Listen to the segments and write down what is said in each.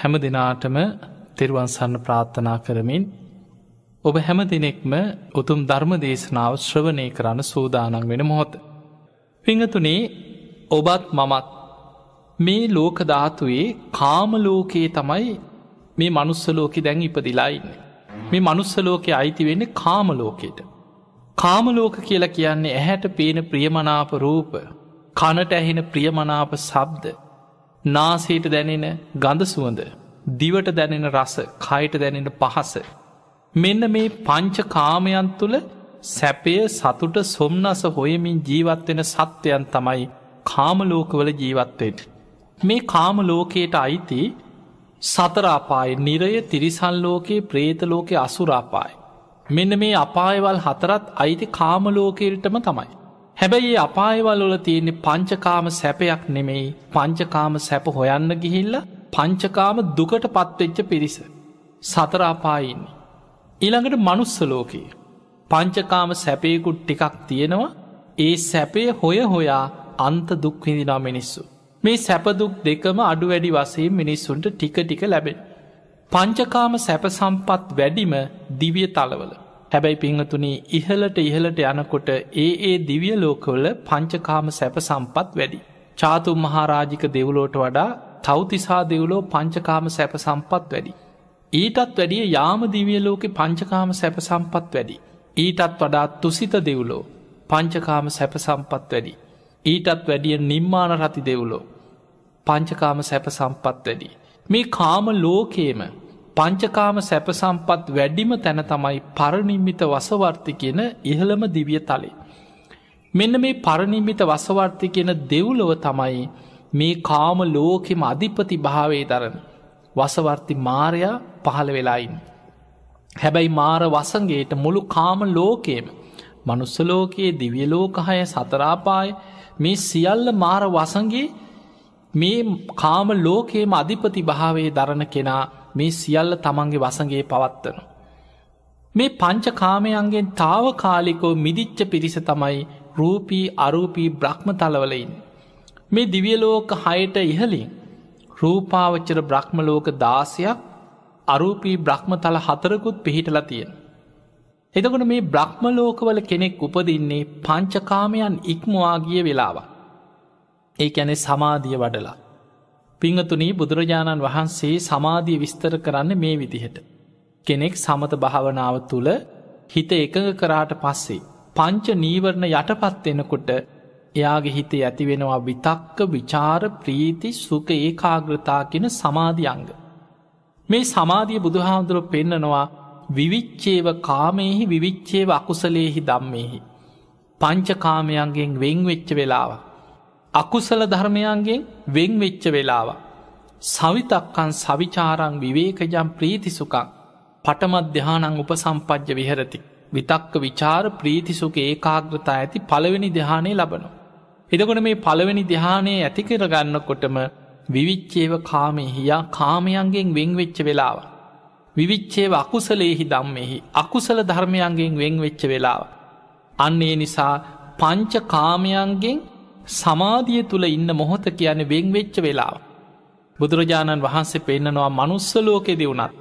හැම දෙනාටම තෙරුවන්සන්න ප්‍රාර්ථනා කරමින් ඔබ හැම දෙනෙක්ම උතුම් ධර්ම දේශනාව ශ්‍රවණය කරන්න සූදානන් වෙන මොහොත. පිංහතුනේ ඔබත් මමත් මේ ලෝක ධාතුවේ කාමලෝකයේ තමයි මේ මනුස්සලෝකෙ දැන් ඉපදිලායින්න. මේ මනුස්සලෝකෙ අයිති වෙන්න කාමලෝකයට. කාමලෝක කියලා කියන්නේ ඇහැට පේන ප්‍රියමනාප රූප කනට ඇහෙන ප්‍රියමනාප සබ්ද නාසේට දැනෙන ගඳ සුවඳ දිවට දැනෙන රස කයට දැනෙන පහස මෙන්න මේ පංච කාමයන් තුළ සැපය සතුට සොම්නස හොයමින් ජීවත්වෙන සත්වයන් තමයි කාමලෝකවල ජීවත්වෙට. මේ කාමලෝකයට අයිති සතරාපායි නිරය තිරිසල්ලෝකයේ ප්‍රේතලෝකය අසුරාපායි. මෙන්න මේ අපායවල් හතරත් අයිති කාමලෝකයටම තමයි. හැබැයි අපායවල් වල තියෙන්නේ පංචකාම සැපයක් නෙමෙයි පංචකාම සැප හොයන්න ගිහිල්ල පංචකාම දුකට පත්වෙච්ච පිරිස. සතරාපායින්නේ. ඊළඟට මනුස්සලෝකයේ. පංචකාම සැපයකුත් ටිකක් තියෙනවා ඒ සැපය හොය හොයා අන්ත දුක්විදිනා මිනිස්සු. මේ සැපදුක් දෙකම අඩු වැඩි වසයෙන් මිනිස්සුන්ට ටික ටික ලැබෙන. පංචකාම සැප සම්පත් වැඩිම දිවිය තලවල. හැබැයි පිංහතුනී ඉහලට ඉහලට යනකොට ඒ ඒ දිවිය ලෝකවල පංචකාම සැප සම්පත් වැඩි. චාතුම් මහාරාජික දෙව්ලෝට වඩා තවතිසා දෙව්ලෝ පංචකාම සැප සම්පත් වැඩි. ඊටත් වැඩිය යාම දිවිය ලෝකෙ පංචකාම සැප සම්පත් වැඩි. ඊටත් වඩා තුසිත දෙව්ලෝ පංචකාම සැප සම්පත් වැඩි. ඊටත් වැඩිය නිම්මාන රති දෙව්ලෝ පංචකාම සැප සම්පත් වැඩි. මේ කාම ලෝකේම පංචකාම සැප සම්පත් වැඩිම තැන තමයි පරනිම්මිත වසවර්ති කියන ඉහළම දිවිය තලේ. මෙන්න මේ පරනිම්මිත වසවර්ති කියන දෙව්ලොව තමයි මේ කාම ලෝකෙම අධිපති භාවේ දරන වසවර්ති මාරයා පහළ වෙලායින්. හැබැයි මාර වසගේට මුළු කාම ලෝකේම මනුස්සලෝකයේ දිවියලෝකහය සතරාපාය මේ සියල්ල මාර වසගේ මේ කාම ලෝකයේම අධිපති භාවේ දරණ කෙනා මේ සියල්ල තමන්ගේ වසගේ පවත්වන. මේ පංච කාමයන්ගෙන් තාව කාලිකෝ මිදිච්ච පිරිස තමයි රූපී අරූපී බ්‍රහ්ම තලවලයින්. මේ දිවියලෝක හයට ඉහලින් රූපාවච්චර බ්‍රහ්මලෝක දාසයක් අරූපී බ්‍රහ්ම තල හතරකුත් පිහිටලා තියෙන. එතකොට මේ බ්‍රහ්මලෝකවල කෙනෙක් උපදින්නේ පංචකාමයන් ඉක්මවාගිය වෙලාව. ඒ ඇනෙ සමාධිය වඩලා. පිංහතුනී බුදුරජාණන් වහන්සේ සමාධිය විස්තර කරන්න මේ විදිහට. කෙනෙක් සමත භාවනාව තුළ හිත එකඟ කරාට පස්සේ. පංච නීවරණ යටපත්වෙනකොට එයාගේ හිතේ ඇතිවෙනවා විතක්ක විචාර ප්‍රීති සුක ඒකාග්‍රතා කියෙන සමාධියංග. මේ සමාධිය බුදුහාමුදුරුව පෙන්නනවා විවිච්චේව කාමයෙහි විවිච්චේව අකුසලේහි දම්මෙහි. පංචකාමයන්ගෙන් වෙංවෙච්ච වෙලාව. අකුසල ධර්මයන්ගෙන් වෙංවෙච්ච වෙලාව. සවිතක්කන් සවිචාරං විවේකජම් ප්‍රීතිසුකං පටමධ්‍යානං උපසම්පජ්්‍ය විහරති. විතක්ක විචාර ප්‍රීතිසුක ඒකාග්‍රතා ඇති පළවෙනි දෙහානේ ලබනු. එදකොට මේ පළවෙනි දෙහානේ ඇති කරගන්නකොටම විවිච්චේව කාමෙහියා කාමයන්ගෙන් වෙංවෙච්ච වෙලාව. විවිච්චේව අකුසලේහි දම්මෙහි අකුසල ධර්මයන්ගෙන් වෙංවෙච්ච වෙලාව. අන්නේ නිසා පංච කාමයන්ගෙන් සමාධිය තුළ ඉන්න මොහොත කියන වෙංවෙච්ච වෙලාව. බුදුරජාණන් වහන්සේ පෙන්න්නනවා මනුස්සලෝකෙදි වුණත්.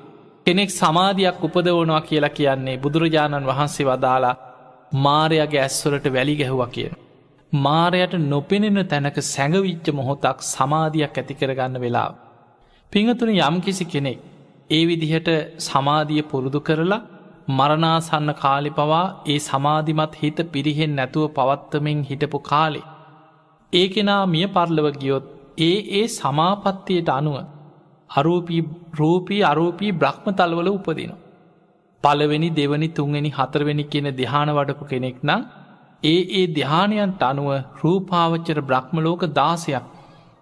කෙනෙක් සමාධයක් උපදවනවා කියලා කියන්නේ බුදුරජාණන් වහන්සේ වදාලා මාරයාගේ ඇස්වලට වැලි ගැහුව කියන. මාරයට නොපෙනෙන තැනක සැඟවිච්ච මොහොතක් සමාධයක් ඇතිකරගන්න වෙලාව. පිංහතුන යම් කිසි කෙනෙක් ඒ විදිහට සමාධිය පුරුදු කරලා මරණාසන්න කාලි පවා ඒ සමාධිමත් හිත පිරිහෙන් නැතුව පවත්තමෙන් හිටපු කාලේ. ඒ කෙනා මිය පර්ලව ගියොත් ඒ ඒ සමාපත්තියට අනුව අරූපී රූපී අරූපී බ්‍රහ්ම තල්වල උපදින. පලවෙනි දෙවනි තුන්වෙනි හතරවෙනි කියන දෙහාන වඩපු කෙනෙක් නම් ඒ ඒ දෙහානයන්ට අනුව රූපාවච්චර බ්‍රහ්මලෝක දාසයක්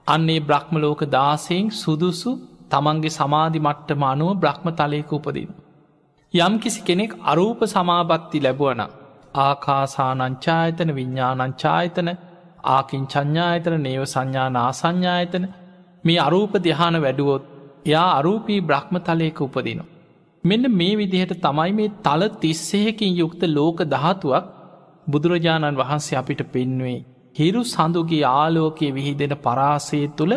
අන්නේ බ්‍රහ්මලෝක දාසයෙන් සුදුසු තමන්ගේ සමාධි මට්ටම අනුව බ්‍රහ්ම තලයක උපදින. යම් කිසි කෙනෙක් අරූප සමාපත්ති ලැබුවන ආකාසානංචායතන විඤ්ඥානංචායතන ආකින් චඥායතන නේව සංඥා නාසංඥායතන මේ අරූප දෙහාන වැඩුවොත් එයා අරූපී බ්‍රහ්ම තලයක උපදින. මෙන්න මේ විදිහට තමයි මේ තල තිස්සයකින් යුක්ත ලෝක දහතුවක් බුදුරජාණන් වහන්සේ අපිට පෙන්වේ හිරු සඳුගේ ආලෝකයේ විහිදෙන පරාසය තුළ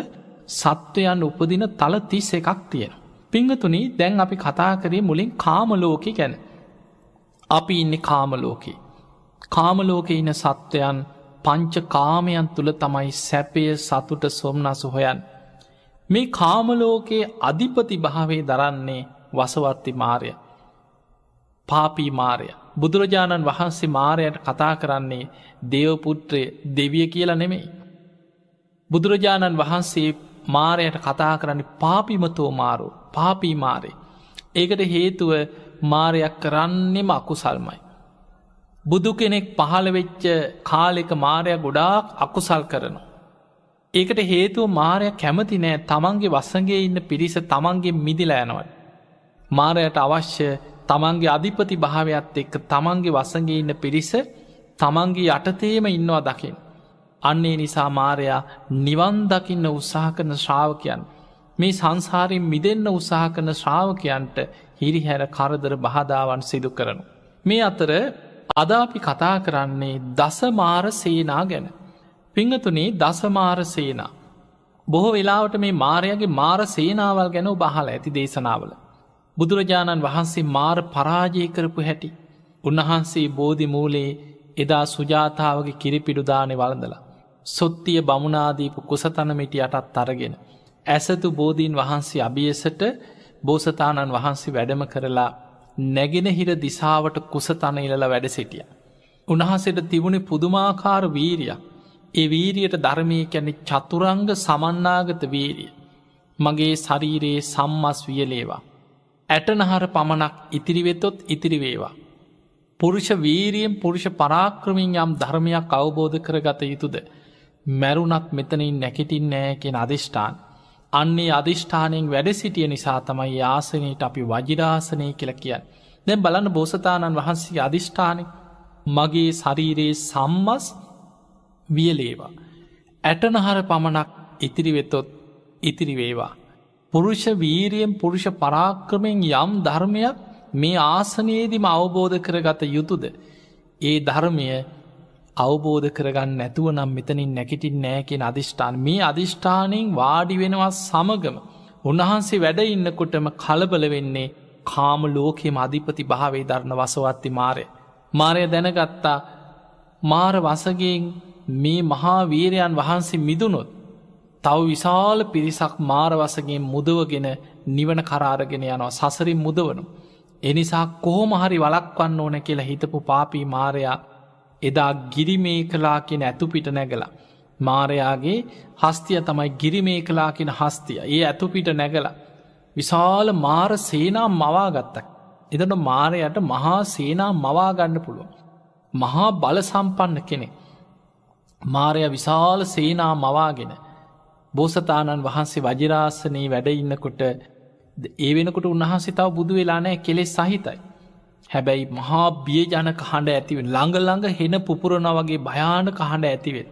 සත්වයන් උපදින තල තිස් එකක් තියෙන. පිංහතුනි දැන් අපි කතා කරේ මුලින් කාමලෝක ගැන. අපි ඉන්න කාමලෝකේ. කාමලෝක ඉන්න සත්වයන් පංච කාමයන් තුළ තමයි සැපය සතුට සොම්නසු හොයන්. මේ කාමලෝකයේ අධිපති භාවේ දරන්නේ වසවර්ති මාරය. පාපී මාරය. බුදුරජාණන් වහන්සේ මාරයට කතා කරන්නේ දේවපුත්‍රය දෙවිය කියලා නෙමෙයි. බුදුරජාණන් වහන්සේ මාරයට කතා කරන්නේ පාපිමතෝ මාරු පාපී මාරේ. ඒකට හේතුව මාරයක් කරන්නෙම අකුසල්මයි. බුදු කෙනෙක් පහළ වෙච්ච කාලෙක මාරය ගොඩාක් අකුසල් කරනවා. ඒකට හේතුව මාරය කැමති නෑ තමන්ගේ වස්සගේ ඉන්න පිරිස තමන්ගේ මිදිලෑනවට. මාරයට අවශ්‍ය තමන්ගේ අධිපති භාවයක් එක්ක තමන්ගේ වසගේ ඉන්න පිරිස තමන්ගේ යටතේම ඉන්නවා දකිින්. අන්නේ නිසා මාරයා නිවන් දකින්න උත්සාහ කරන ශ්‍රාවකයන් මේ සංසාරයෙන් මිදන්න උත්සාහ කරන ශ්‍රාවකයන්ට හිරිහැර කරදර බහදාවන් සිදු කරනු. මේ අතර අදාපි කතා කරන්නේ දසමාර සේනා ගැන. පිංහතුනේ දසමාර සේනා. බොහෝ වෙලාවට මේ මාරයගේ මාර සේනාවල් ගැන බහල ඇති දේශනාවල. බුදුරජාණන් වහන්සේ මාර පරාජය කරපු හැටි. උන්වහන්සේ බෝධි මූලේ එදා සුජාතාවගේ කිරිපිඩුදානය වලඳලා. සොත්තිය බමුණනාදීපු කුසතනමිටි යටත් අරගෙන. ඇසතු බෝධීන් වහන්සේ අභියසට බෝසතාණන් වහන්සේ වැඩම කරලා නැගෙන හිර දිසාවට කුසතන ඉලල වැඩ සිටිය. උන්වහන්සේට තිබුණේ පුදුමාකාර වීරියක්. ඒ වීරියට ධර්මය කැනෙ චතුරංග සමන්නාගත වීරිය. මගේ ශරීරයේ සම්මස් වියලේවා. ඇටනහර පමණක් ඉතිරිවෙතොත් ඉතිරිවේවා. පුරුෂ වීරියෙන් පුරුෂ පරාක්‍රමින් යම් ධර්මයක් අවබෝධ කරගත යුතුද. මැරුණත් මෙතනින් නැකිටින් නෑ කියෙන අධිෂ්ඨාන්. අන්නේ අධිෂ්ඨානයෙන් වැඩ සිටිය නිසා තමයි යාසනයට අපි වජිරාසනය කියල කියන්න. දැ බලන්න බෝසතාණන් වහන්සේ අධිෂ්ඨානය මගේ ශරීරයේ සම්මස් වියලේවා. ඇටනහර පමණක් ඉතිරිවෙතොත් ඉතිරිවේවා. පුරුෂ වීරියෙන් පුරුෂ පරාක්‍රමයෙන් යම් ධර්මයක් මේ ආසනයේදිම අවබෝධ කරගත යුතුද. ඒ ධර්මය අවබෝධ කරගන්න නැතුව නම් මෙතනින් නැකිටින් නෑකෙන අධිෂ්ඨාන මේ අධිෂ්ඨානයෙන් වාඩි වෙනවා සමගම උන්වහන්සේ වැඩ ඉන්නකොටම කලබල වෙන්නේ කාම ලෝකෙම අධිපති භාවේ ධරණ වසවත්ති මාරය. මාරය දැනගත්තා මාර වසගෙන් මේ මහා වීරයන් වහන්සේ මිදුනොත් තව විශාල පිරිසක් මාරවසගේ මුදවගෙන නිවන කරාරගෙන යනවා සසරින් මුදවනු. එනිසා කොහොමහරි වලක්වන්න ඕන කියලා හිතපු පාපී මාරයා එදා ගිරිමේ කලා කියෙන ඇතුපිට නැගලා. මාරයාගේ හස්තිය තමයි ගිරිමේ කලා කියෙන හස්තිය ඒ ඇතුපිට නැගලා. විශාල මාර සේනා මවාගත්තක්. එදට මාරයට මහා සේනා මවාගන්න පුළුව. මහා බල සම්පන්න කෙනෙ. මාරය විශාල සේනා මවාගෙන බෝසතාණන් වහන්සේ වජරාසනයේ වැඩඉන්නකොට ඒ වෙනකොට උන්වහන්සේ තව බුදු වෙලානෑ කෙලෙස් සහිතයි. හැබැයි මහා බියජනක හඬ ඇතිවෙන් ළඟ හෙන පුපුරණ වගේ භයානක හඬ ඇතිවෙන.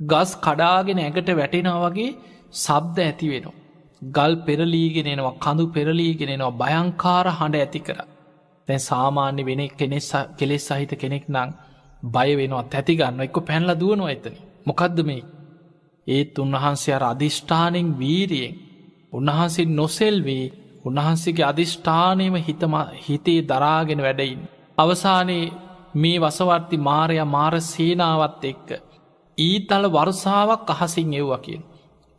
ගස් කඩාගෙන ඇඟට වැටෙනවා වගේ සබ්ද ඇතිවෙනවා. ගල් පෙරලීගෙනෙනවා කඳු පෙරලීගෙනෙනවා භයංකාර හඬ ඇති කර. තැන් සාමාන්‍ය වෙන කෙනෙස් කෙලෙස් සහිත කෙනෙක් නං බය වෙනවා තැතිගන්න එක්ක පැන්ල දුවනවා එතන. මොකක්ද මේ ඒත් උන්වහන්සේ අර අධිෂ්ඨානෙන් වීරියෙන් උන්වහන්සේ නොසෙල්වේ උන්වහන්සේගේ අධිෂ්ඨානයම හිතම හිතේ දරාගෙන වැඩයින්. අවසානයේ මේ වසවර්ති මාරය මාර සේනාවත් එක්ක. ඊතල වර්සාවක් අහසින් එව්වකින්.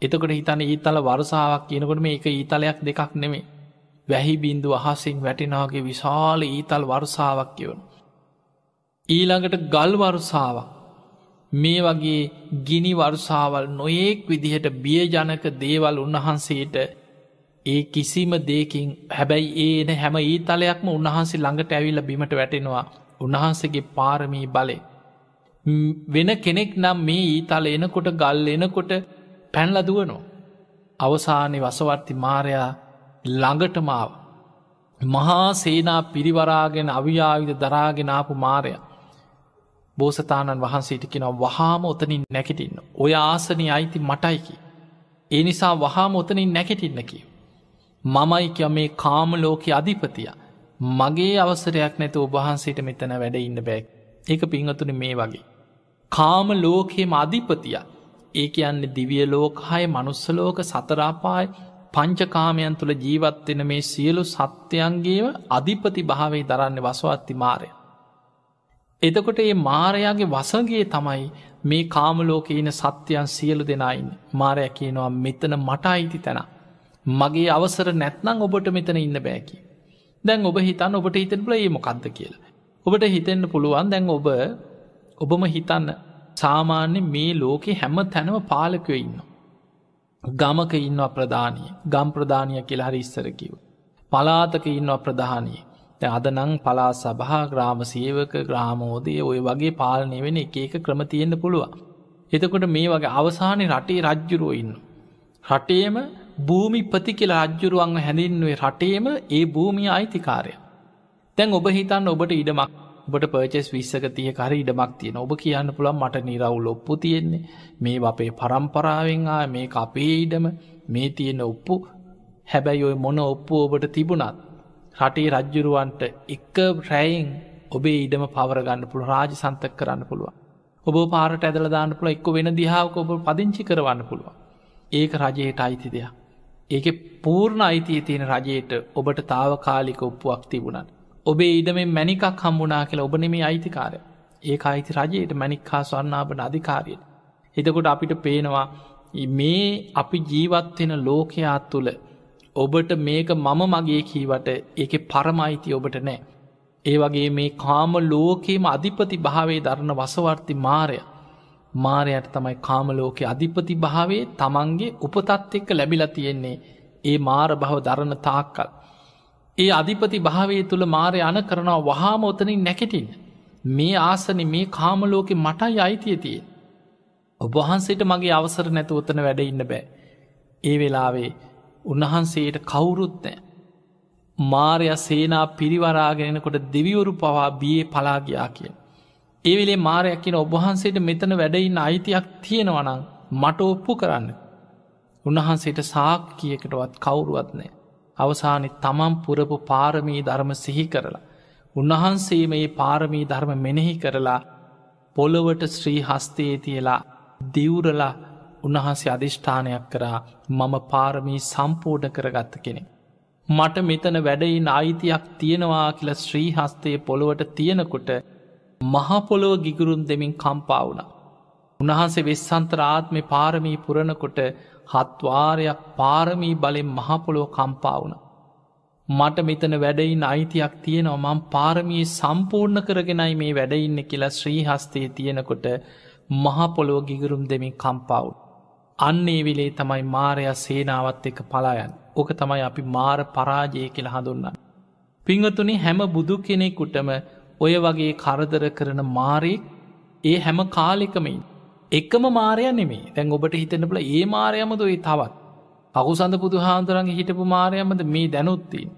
එතකොට හිතන ඊතල වර්සාවක් කියනකොට මේ එක ඊතලයක් දෙකක් නෙමේ. වැහි බින්දු අහසින් වැටිනාගේ විශාල ඊතල් වර්සාවක් කියවන. ඊළඟට ගල් වර්සාවක් මේ වගේ ගිනි වර්සාවල් නොයෙක් විදිහට බියජනක දේවල් උන්වහන්සේට ඒ කිසිම දේකින් හැබැයි ඒන හැම ඊතලයක්ම උන්වහන්සේ ළඟට ඇවිල්ල බිමට වැටෙනවා උන්වහන්සේගේ පාරමී බලය. වෙන කෙනෙක් නම් මේ ඊතල එනකොට ගල් එනකොට පැන්ලදුවනෝ. අවසානය වසවර්ති මාරයා ළඟටමාව. මහා සේනා පිරිවරාගෙන අවියාවිද දරාගෙනාපු මාරයා. බෝසතාණන් වහන්සේට කෙනව වහාම ඔතනින් නැකටින්න ඔය ආසනය අයිති මටයිකි. ඒ නිසා වහාම ඔතනින් නැකටින්නකි. මමයි කිය මේ කාමලෝක අධිපතිය. මගේ අවසරයක් නැත ඔබහන්සේට මෙතන වැඩ ඉන්න බැක් ඒක පිංහතුන මේ වගේ. කාම ලෝකයේම අධිපතිය ඒ කියන්නේ දිවිය ලෝකහය මනුස්සලෝක සතරාපායි පංචකාමයන් තුළ ජීවත්වෙන මේ සියලු සත්‍යයන්ගේම අධිපති භාවේ දරන්න වසවත්ති මාරය. එතකොට ඒ මාරයාගේ වසගේ තමයි මේ කාමලෝක ඉන සත්‍යයන් සියලු දෙනයින් මාරය කියනවා මෙතන මට අයිති තැන. මගේ අවසර නැත්නං ඔබට මෙතන ඉන්න බෑකි. දැන් ඔබ හිතන් ඔබට හිතන් බල ඒ මොකක්ද කියලා. ඔබට හිතෙන්න්න පුළුවන් දැන් ඔබ ඔබම හිතන්න සාමාන්‍ය මේ ලෝකෙ හැම තැනම පාලකයෝ ඉන්න. ගමක ඉන්න අප්‍රධානය ගම් ප්‍රධානය කියලා හරි ඉස්සරකිව. පලාතක ඉන්න අප්‍රධානය අද නං පලා සභහා ග්‍රාම සේවක ග්‍රාමෝදය ඔය වගේ පාලනය වෙන එක එක ක්‍රම තියෙන්න්න පුළුවන්. එතකොට මේ වගේ අවසානය රටේ රජ්ජුරුව ඉන්න. රටේම භූමි පති කියලා රජ්ජුරුවන්ව හැඳින්වේ රටේම ඒ භූමිය අයිතිකාරය. තැන් ඔබ හිතන්න ඔබට ඉඩමක් ඔබට පර්චෙස් විස්සක තිය කර ඉඩමක් තියෙන ඔබ කියන්න පුළන් මට නිරවුල් ඔප්පු තියෙන්නේ. මේ අපේ පරම්පරාවෙන් ආ මේ අපේ ඉඩම. මේ තියෙන ඔප්පු හැබැයි ඔය මොන ඔප්පු ඔබට තිබුණත් රටේ රජ්ජුරුවන්ට එක රැයින් ඔබේ ඉඩම පවරගන්න පුළුව රාජ සන්තක කරන්න පුළුවන්. ඔබ පාරට ඇදල දාන්න පුළ එක්ක වෙන දිහාාවක ඔබ පදිංචි කරවන්න පුළුවන්. ඒක රජයට අයිති දෙයක්. ඒක පූර්ණ අයිතිය තියෙන රජයට ඔබට තාවකාලික ඔප්පුුවක් තිබුණත් ඔබේ ඉඩමෙන් මැනිකක් හම්බුනා කියලා ඔබ නෙමේ අයිතිකාරය. ඒ අයිති රජයට මැනික් හා ස්වන්නාබන අධිකාරයට. එතකොට අපිට පේනවා මේ අපි ජීවත්වෙන ලෝකයාත් තුළ ඔබට මේක මම මගේ කීවට ඒක පරමයිති ඔබට නෑ. ඒ වගේ මේ කාම ලෝකේම අධිපති භාවේ දරණ වසවර්ති මාරය මාරයට තමයි කාමලෝක අධිපති භාවේ තමන්ගේ උපතත් එක්ක ලැබිලා තියෙන්නේ ඒ මාර භව දරණ තාක්කල් ඒ අධිපති භාවය තුළ මාරය අන කරනවා වහාම ඔතනින් නැකටින් මේ ආසන මේ කාමලෝකෙ මටයි අයිතිය තිය. ඔබහන්සේට මගේ අවසර නැතු ඔතන වැඩ ඉන්න බෑ. ඒ වෙලාවේ උන්වහන්සේට කවුරුත් නෑ. මාරය සේනා පිරිවරාගෙනකොට දෙවිවරු පවා බියේ පලාගයා කිය. ඒවෙලේ මාරයක් කියන ඔබහන්සේට මෙතන වැඩඉන්න අයිතියක් තියෙනවනං මට ඔප්පු කරන්න. උන්වහන්සේට සාක් කියකටවත් කවුරුවත් නෑ. අවසානි තමන් පුරපු පාරමී ධර්ම සිහි කරලා. උන්වහන්සේ මේ පාරමී ධර්ම මෙනෙහි කරලා පොළොවට ශ්‍රී හස්තයේ තියලා දිවුරලා උන්වහන්සේ අධිෂ්ඨානයක් කරා මම පාරමී සම්පූර්ණ කරගත්ත කෙනෙ. මට මෙතන වැඩයින් අයිතියක් තියෙනවා කියල ශ්‍රී හස්තයේ පොළොවට තියෙනකොට මහපොළොව ගිගුරුන් දෙමින් කම්පාවුණ. උන්වහන්සේ වෙස්සන්තරාත්මය පාරමී පුරණකොට හත්වාරයක් පාරමී බලෙන් මහපොලෝ කම්පාවුණ. මට මෙතන වැඩයින් අයිතියක් තියෙනවා මං පාරමී සම්පූර්ණ කරගෙනයි මේ වැඩඉන්න කියලා ශ්‍රී හස්තේ තියෙනකොට මහපොලෝ ගිගුරුම් දෙමින් කම්පාවු්. අන්නේ විලේ තමයි මාරය සේනාවත් එක පලායන් ඕක තමයි අපි මාර පරාජය කියල හඳුන්න. පිංහතුනි හැම බුදු කෙනෙකුටම ඔය වගේ කරදර කරන මාරෙක් ඒ හැම කාලෙකමයින් එකම මාරය නෙමේ දැන් ඔබට හිතන්න බල ඒ මාරයමද ඒ තවත්. අකුසඳ පුදු හාන්දුරන්ගේ හිටපු මාරයමද මේ දැනුත්තින්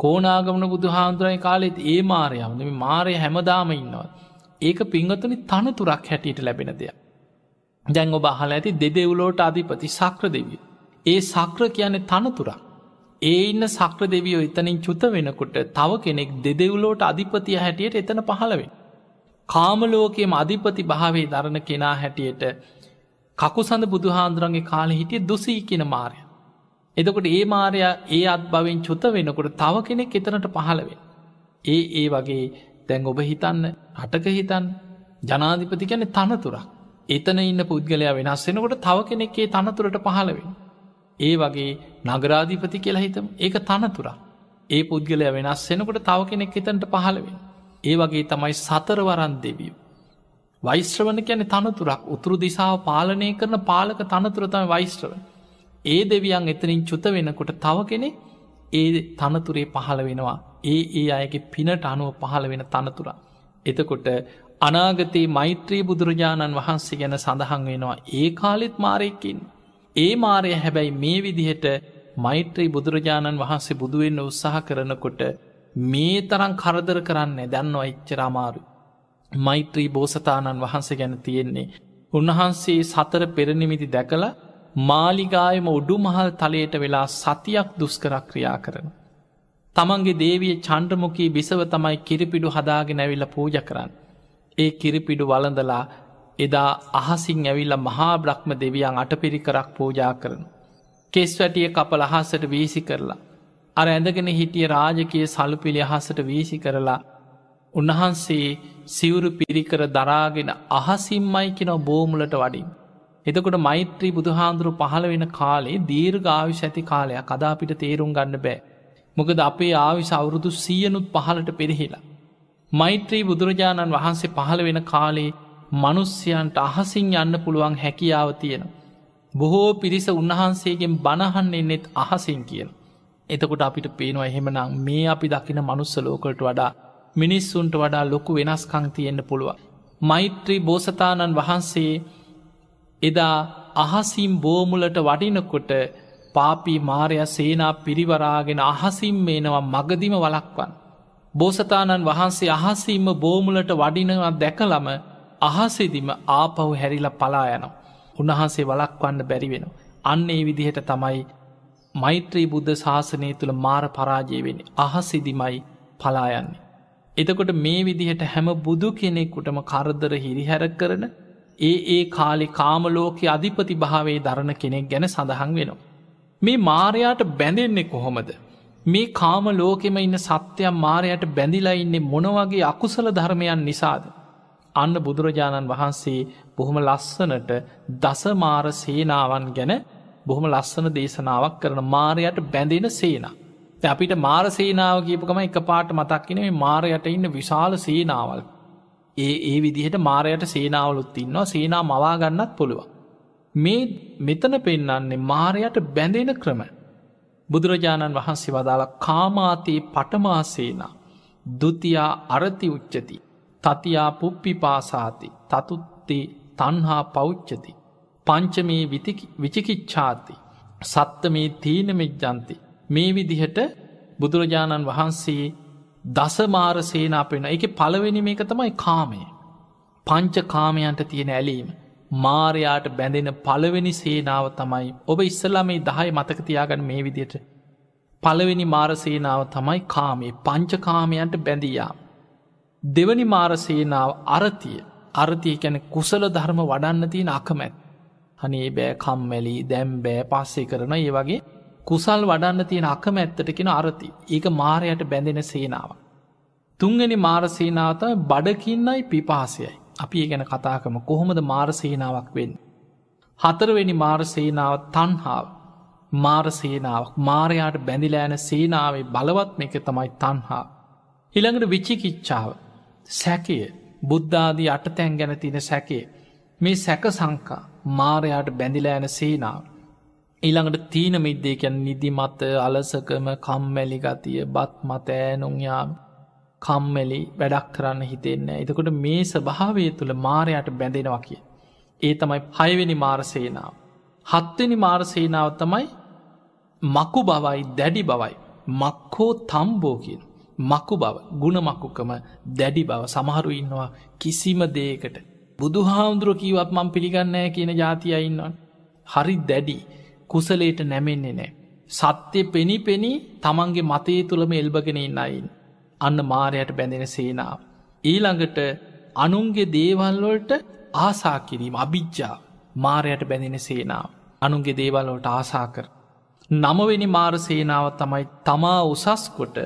කෝනාගමන බුදු හාන්දුරයි කාලෙත් ඒ මාරයමද මේ මාරය හැමදාම ඉන්නවා. ඒක පිංගතුනි තනතුරක් හැටියට ලැබෙන දෙයක්. දැන් ඔබ අහල ඇති දෙදෙව්ලෝට අධිපති සක්‍ර දෙවිය. ඒ සක්‍ර කියන්නේ තනතුරක්. ඒ ඉන්න සක්‍ර දෙවියෝ එතනින් චුත වෙනකොට තව කෙනෙක් දෙදෙව්ලෝට අධිපතිය හැටියට එතන පහළවෙන් කාමලෝකයේම අධිපති භාවේ දරණ කෙනා හැටියට කකුසඳ බුදුහාන්දුරන්ගේ කාල හිටිය දුසී කියන මාරය. එදකොට ඒ මාරයා ඒ අත් බවෙන් චුත වෙනකොට තව කෙනෙක් එතනට පහළවෙන්. ඒ ඒ වගේ දැන් ඔබ හිතන්න හටක හිතන් ජනාධිපති ගැන තනතුරක්. එතන ඉන්න පුද්ගලයා වෙනස් වෙනකොට තව කෙනෙක්ේ තනතුරට පහළවෙන්. ඒ වගේ නගරාධිපති කියලා හිතම ඒක තනතුරා. ඒ පුද්ගලය වෙනස් වෙනකොට තව කෙනෙක් එතන්ට පහළවෙන්. ඒ වගේ තමයි සතරවරන් දෙවියෝ. වෛශ්‍රවන කියන තනතුරක් උතුරු දිසාාව පාලනය කරන පාලක තනතුරතම වෛශ්‍රව. ඒ දෙවියන් එතනින් චුත වෙනකොට තව කෙනෙ ඒ තනතුරේ පහළ වෙනවා. ඒ ඒ අයගේ පිනට අනුව පහළ වෙන තනතුරා. එතකොට අනාගතයේ මෛත්‍රී බුදුරජාණන් වහන්සේ ගැන සඳහන් වෙනවා ඒ කාලෙත් මාරයකින්. ඒ මාරය හැබැයි මේ විදිහට මෛත්‍රී බුදුරජාණන් වහන්සේ බුදුවෙන්න උත්සාහ කරනකොට මේ තරම් කරදර කරන්න දැන්නවා එච්චර අමාරු. මෛත්‍රී බෝසතාණන් වහන්සේ ගැන තියෙන්නේ. උන්වහන්සේ සතර පෙරනිමිති දැකළ මාලිගායම උඩු මහල් තලයට වෙලා සතියක් දුස්කරක් ක්‍රියා කරන. තමන්ගේ දේවිය චණ්ඩමුකී බිසව තමයි කිරිපිඩු හදාගෙන ඇවිල්ල පූජ කරන්න. ඒ කිරිපිඩු වලඳලා එදා අහසින් ඇවිල්ල මහා බ්‍රහ්ම දෙවියන් අටපිරිකරක් පූජා කරන. කෙස් වැටිය කපල අහසට වීසි කරලා. අර ඇඳගෙන හිටිය රාජකය සලුපිළි අහසට වීසි කරලා උන්වහන්සේ සිවුරු පිරිකර දරාගෙන අහසිම්මයි කෙනව බෝමුලට වඩින්. එතකොට මෛත්‍රී බුදුහාන්දුරු පහළ වෙන කාලේ දීර්ඝ ආවිශ ඇති කාලයක් කදාපිට තේරුම් ගන්න බෑ. මොකද අපේ ආවිශ අවුරුදු සියනුත් පහලට පෙරහිලා. මෛත්‍රී බුදුරජාණන් වහන්සේ පහළ වෙන කාලේ මනුස්්‍යයන්ට අහසින් යන්න පුළුවන් හැකියාව තියෙන. බොහෝ පිරිස උන්වහන්සේගෙන් බණහන්න එන්නෙත් අහසින් කියන. එතකොට අපිට පේනවා එහෙමනම් මේ අපි දකින මනුස්ස ලෝකට වඩා මිනිස්සුන්ට වඩා ලොකු වෙනස්කං තියෙන්න්න පුළුව. මෛත්‍රී බෝසතාණන් වහන්සේ එදා අහසිම් බෝමුලට වඩිනකොට පාපී මාරය සේනා පිරිවරාගෙන අහසිම් මේනවා මගදිම වලක්වන්. බෝසතාණන් වහන්සේ අහසිම්ම බෝමුලට වඩිනවා දැකලම අහසෙදිම ආපහු හැරිල පලා යන. උන්වහන්සේ වලක්වන්න බැරිවෙන. අන්න ඒ විදිහට තමයි මෛත්‍රී බුද්ධ ශාසනය තුළ මාර පරාජයවෙන අහසිදිමයි පලායන්නේ. එතකොට මේ විදිහට හැම බුදු කෙනෙක්කුටම කරදර හිරිහැර කරන ඒ ඒ කාලෙ කාමලෝක අධිපති භාවේ දරණ කෙනෙක් ගැන සඳහන් වෙනවා. මේ මාරයාට බැඳෙන්නේ කොහොමද. මේ කාම ලෝකෙම ඉන්න සත්‍යයන් මාරයට බැඳිලා ඉන්නේ මොනවගේ අකුසල ධර්මයන් නිසාද. අන්න බුදුරජාණන් වහන්සේ බොහොම ලස්සනට දසමාර සේනාවන් ගැන බොහොම ලස්සන දේශනාවක් කරන මාරයට බැඳෙන සේනා. අපිට මාර සේනාව කියපකම එක පාට මතක්කින මේ මාරයට ඉන්න විශාල සේනාවල් ඒ ඒ විදිහට මාරයට සේනාවලුත් ඉන්නවා සේනා මවා ගන්නත් පුළුවන්. මේ මෙතන පෙන්නන්නේ මාරයට බැඳෙන ක්‍රම. බුදුරජාණන් වහන්සේ වදාළ කාමාතයේ පටමාසේනා දුතියා අරති උච්චති තතියා පුප්පි පාසාති තතුත්තේ තන්හා පෞච්චති පංචමේ විචිකිච්ඡාති සත්ත මේ තීනමෙජ්ජන්ති මේ විදිහට බුදුරජාණන් වහන්සේ දසමාර සේනා පෙන එක පළවෙනි මේක තමයි කාමය. පංච කාමයන්ට තියෙන ඇලීම. මාරයාට බැඳෙන පළවෙනි සේනාව තමයි ඔබ ඉස්සලා මේ දහය මතකතියාගන්න මේ විදියට. පළවෙනි මාරසේනාව තමයි කාමේ පංචකාමයන්ට බැඳියාම්. දෙවනි මාරසේනාව අරතිය අරතිය කැන කුසල ධර්ම වඩන්න තියෙන අකමැත්. හනේ බෑ කම්මැලි දැම්බෑ පස්සේ කරන ඒ වගේ කුසල් වඩන්න තියෙන අකමැත්තට කෙන අරති ඒක මාරයට බැඳෙන සේනාව. තුන්ගනි මාරසේනාවතම බඩකින්නයි පිපාසයයි අපි ඒ ගැන කතාකම කොහොමද මාරසේනාවක් වෙන්න. හතරවෙනි මාරසේනාව තන්හාාව මාරසේනාවක් මාරයාට බැඳිලෑන සේනාවේ බලවත්ම එක තමයි තන්හා. ඉළඟට විචිකිච්ඡාව සැකය බුද්ධාදී අටතැන් ගැන තින සැකේ මේ සැක සංකා මාරයාට බැඳිලෑන සේනාව. ඊළඟට තීන මිද්දේ කියැන් නිදි මත අලසකම කම්මැලි ගතිය බත් මත ෑනුන්යාම කම්මැලි වැඩක් කරන්න හිතෙන්න එතකොට මේ ස්භාවය තුළ මාරයට බැඳෙනවා කිය. ඒ තමයි පයවෙනි මාරසේනාව. හත්වෙනි මාරසේනාව තමයි මකු බවයි දැඩි බවයි. මක්කෝ තම්බෝ කියන. මකු බව ගුණමකුකම දැඩි බව සමහරු ඉන්නවා කිසිම දේකට. බුදු හාමුදුරුව කීවත් මං පිළිගන්නෑ කියන ජාතිය ඉන්නවන්. හරි දැඩි කුසලේට නැමෙන්නේ නෑ. සත්‍යය පෙනි පෙනි තමන්ගේ මතේ තුළම එල්බගෙන ඉන්නයින්. අන්න මාරයට බැඳෙන සේනාව. ඊළඟට අනුන්ගේ දේවල්වලට ආසා කිරීම අභිජ්ජා මාරයට බැඳෙන සේනාව. අනුන්ගේ දේවල්වලට ආසා කර. නමවෙනි මාර සේනාව තමයි තමා උසස් කොට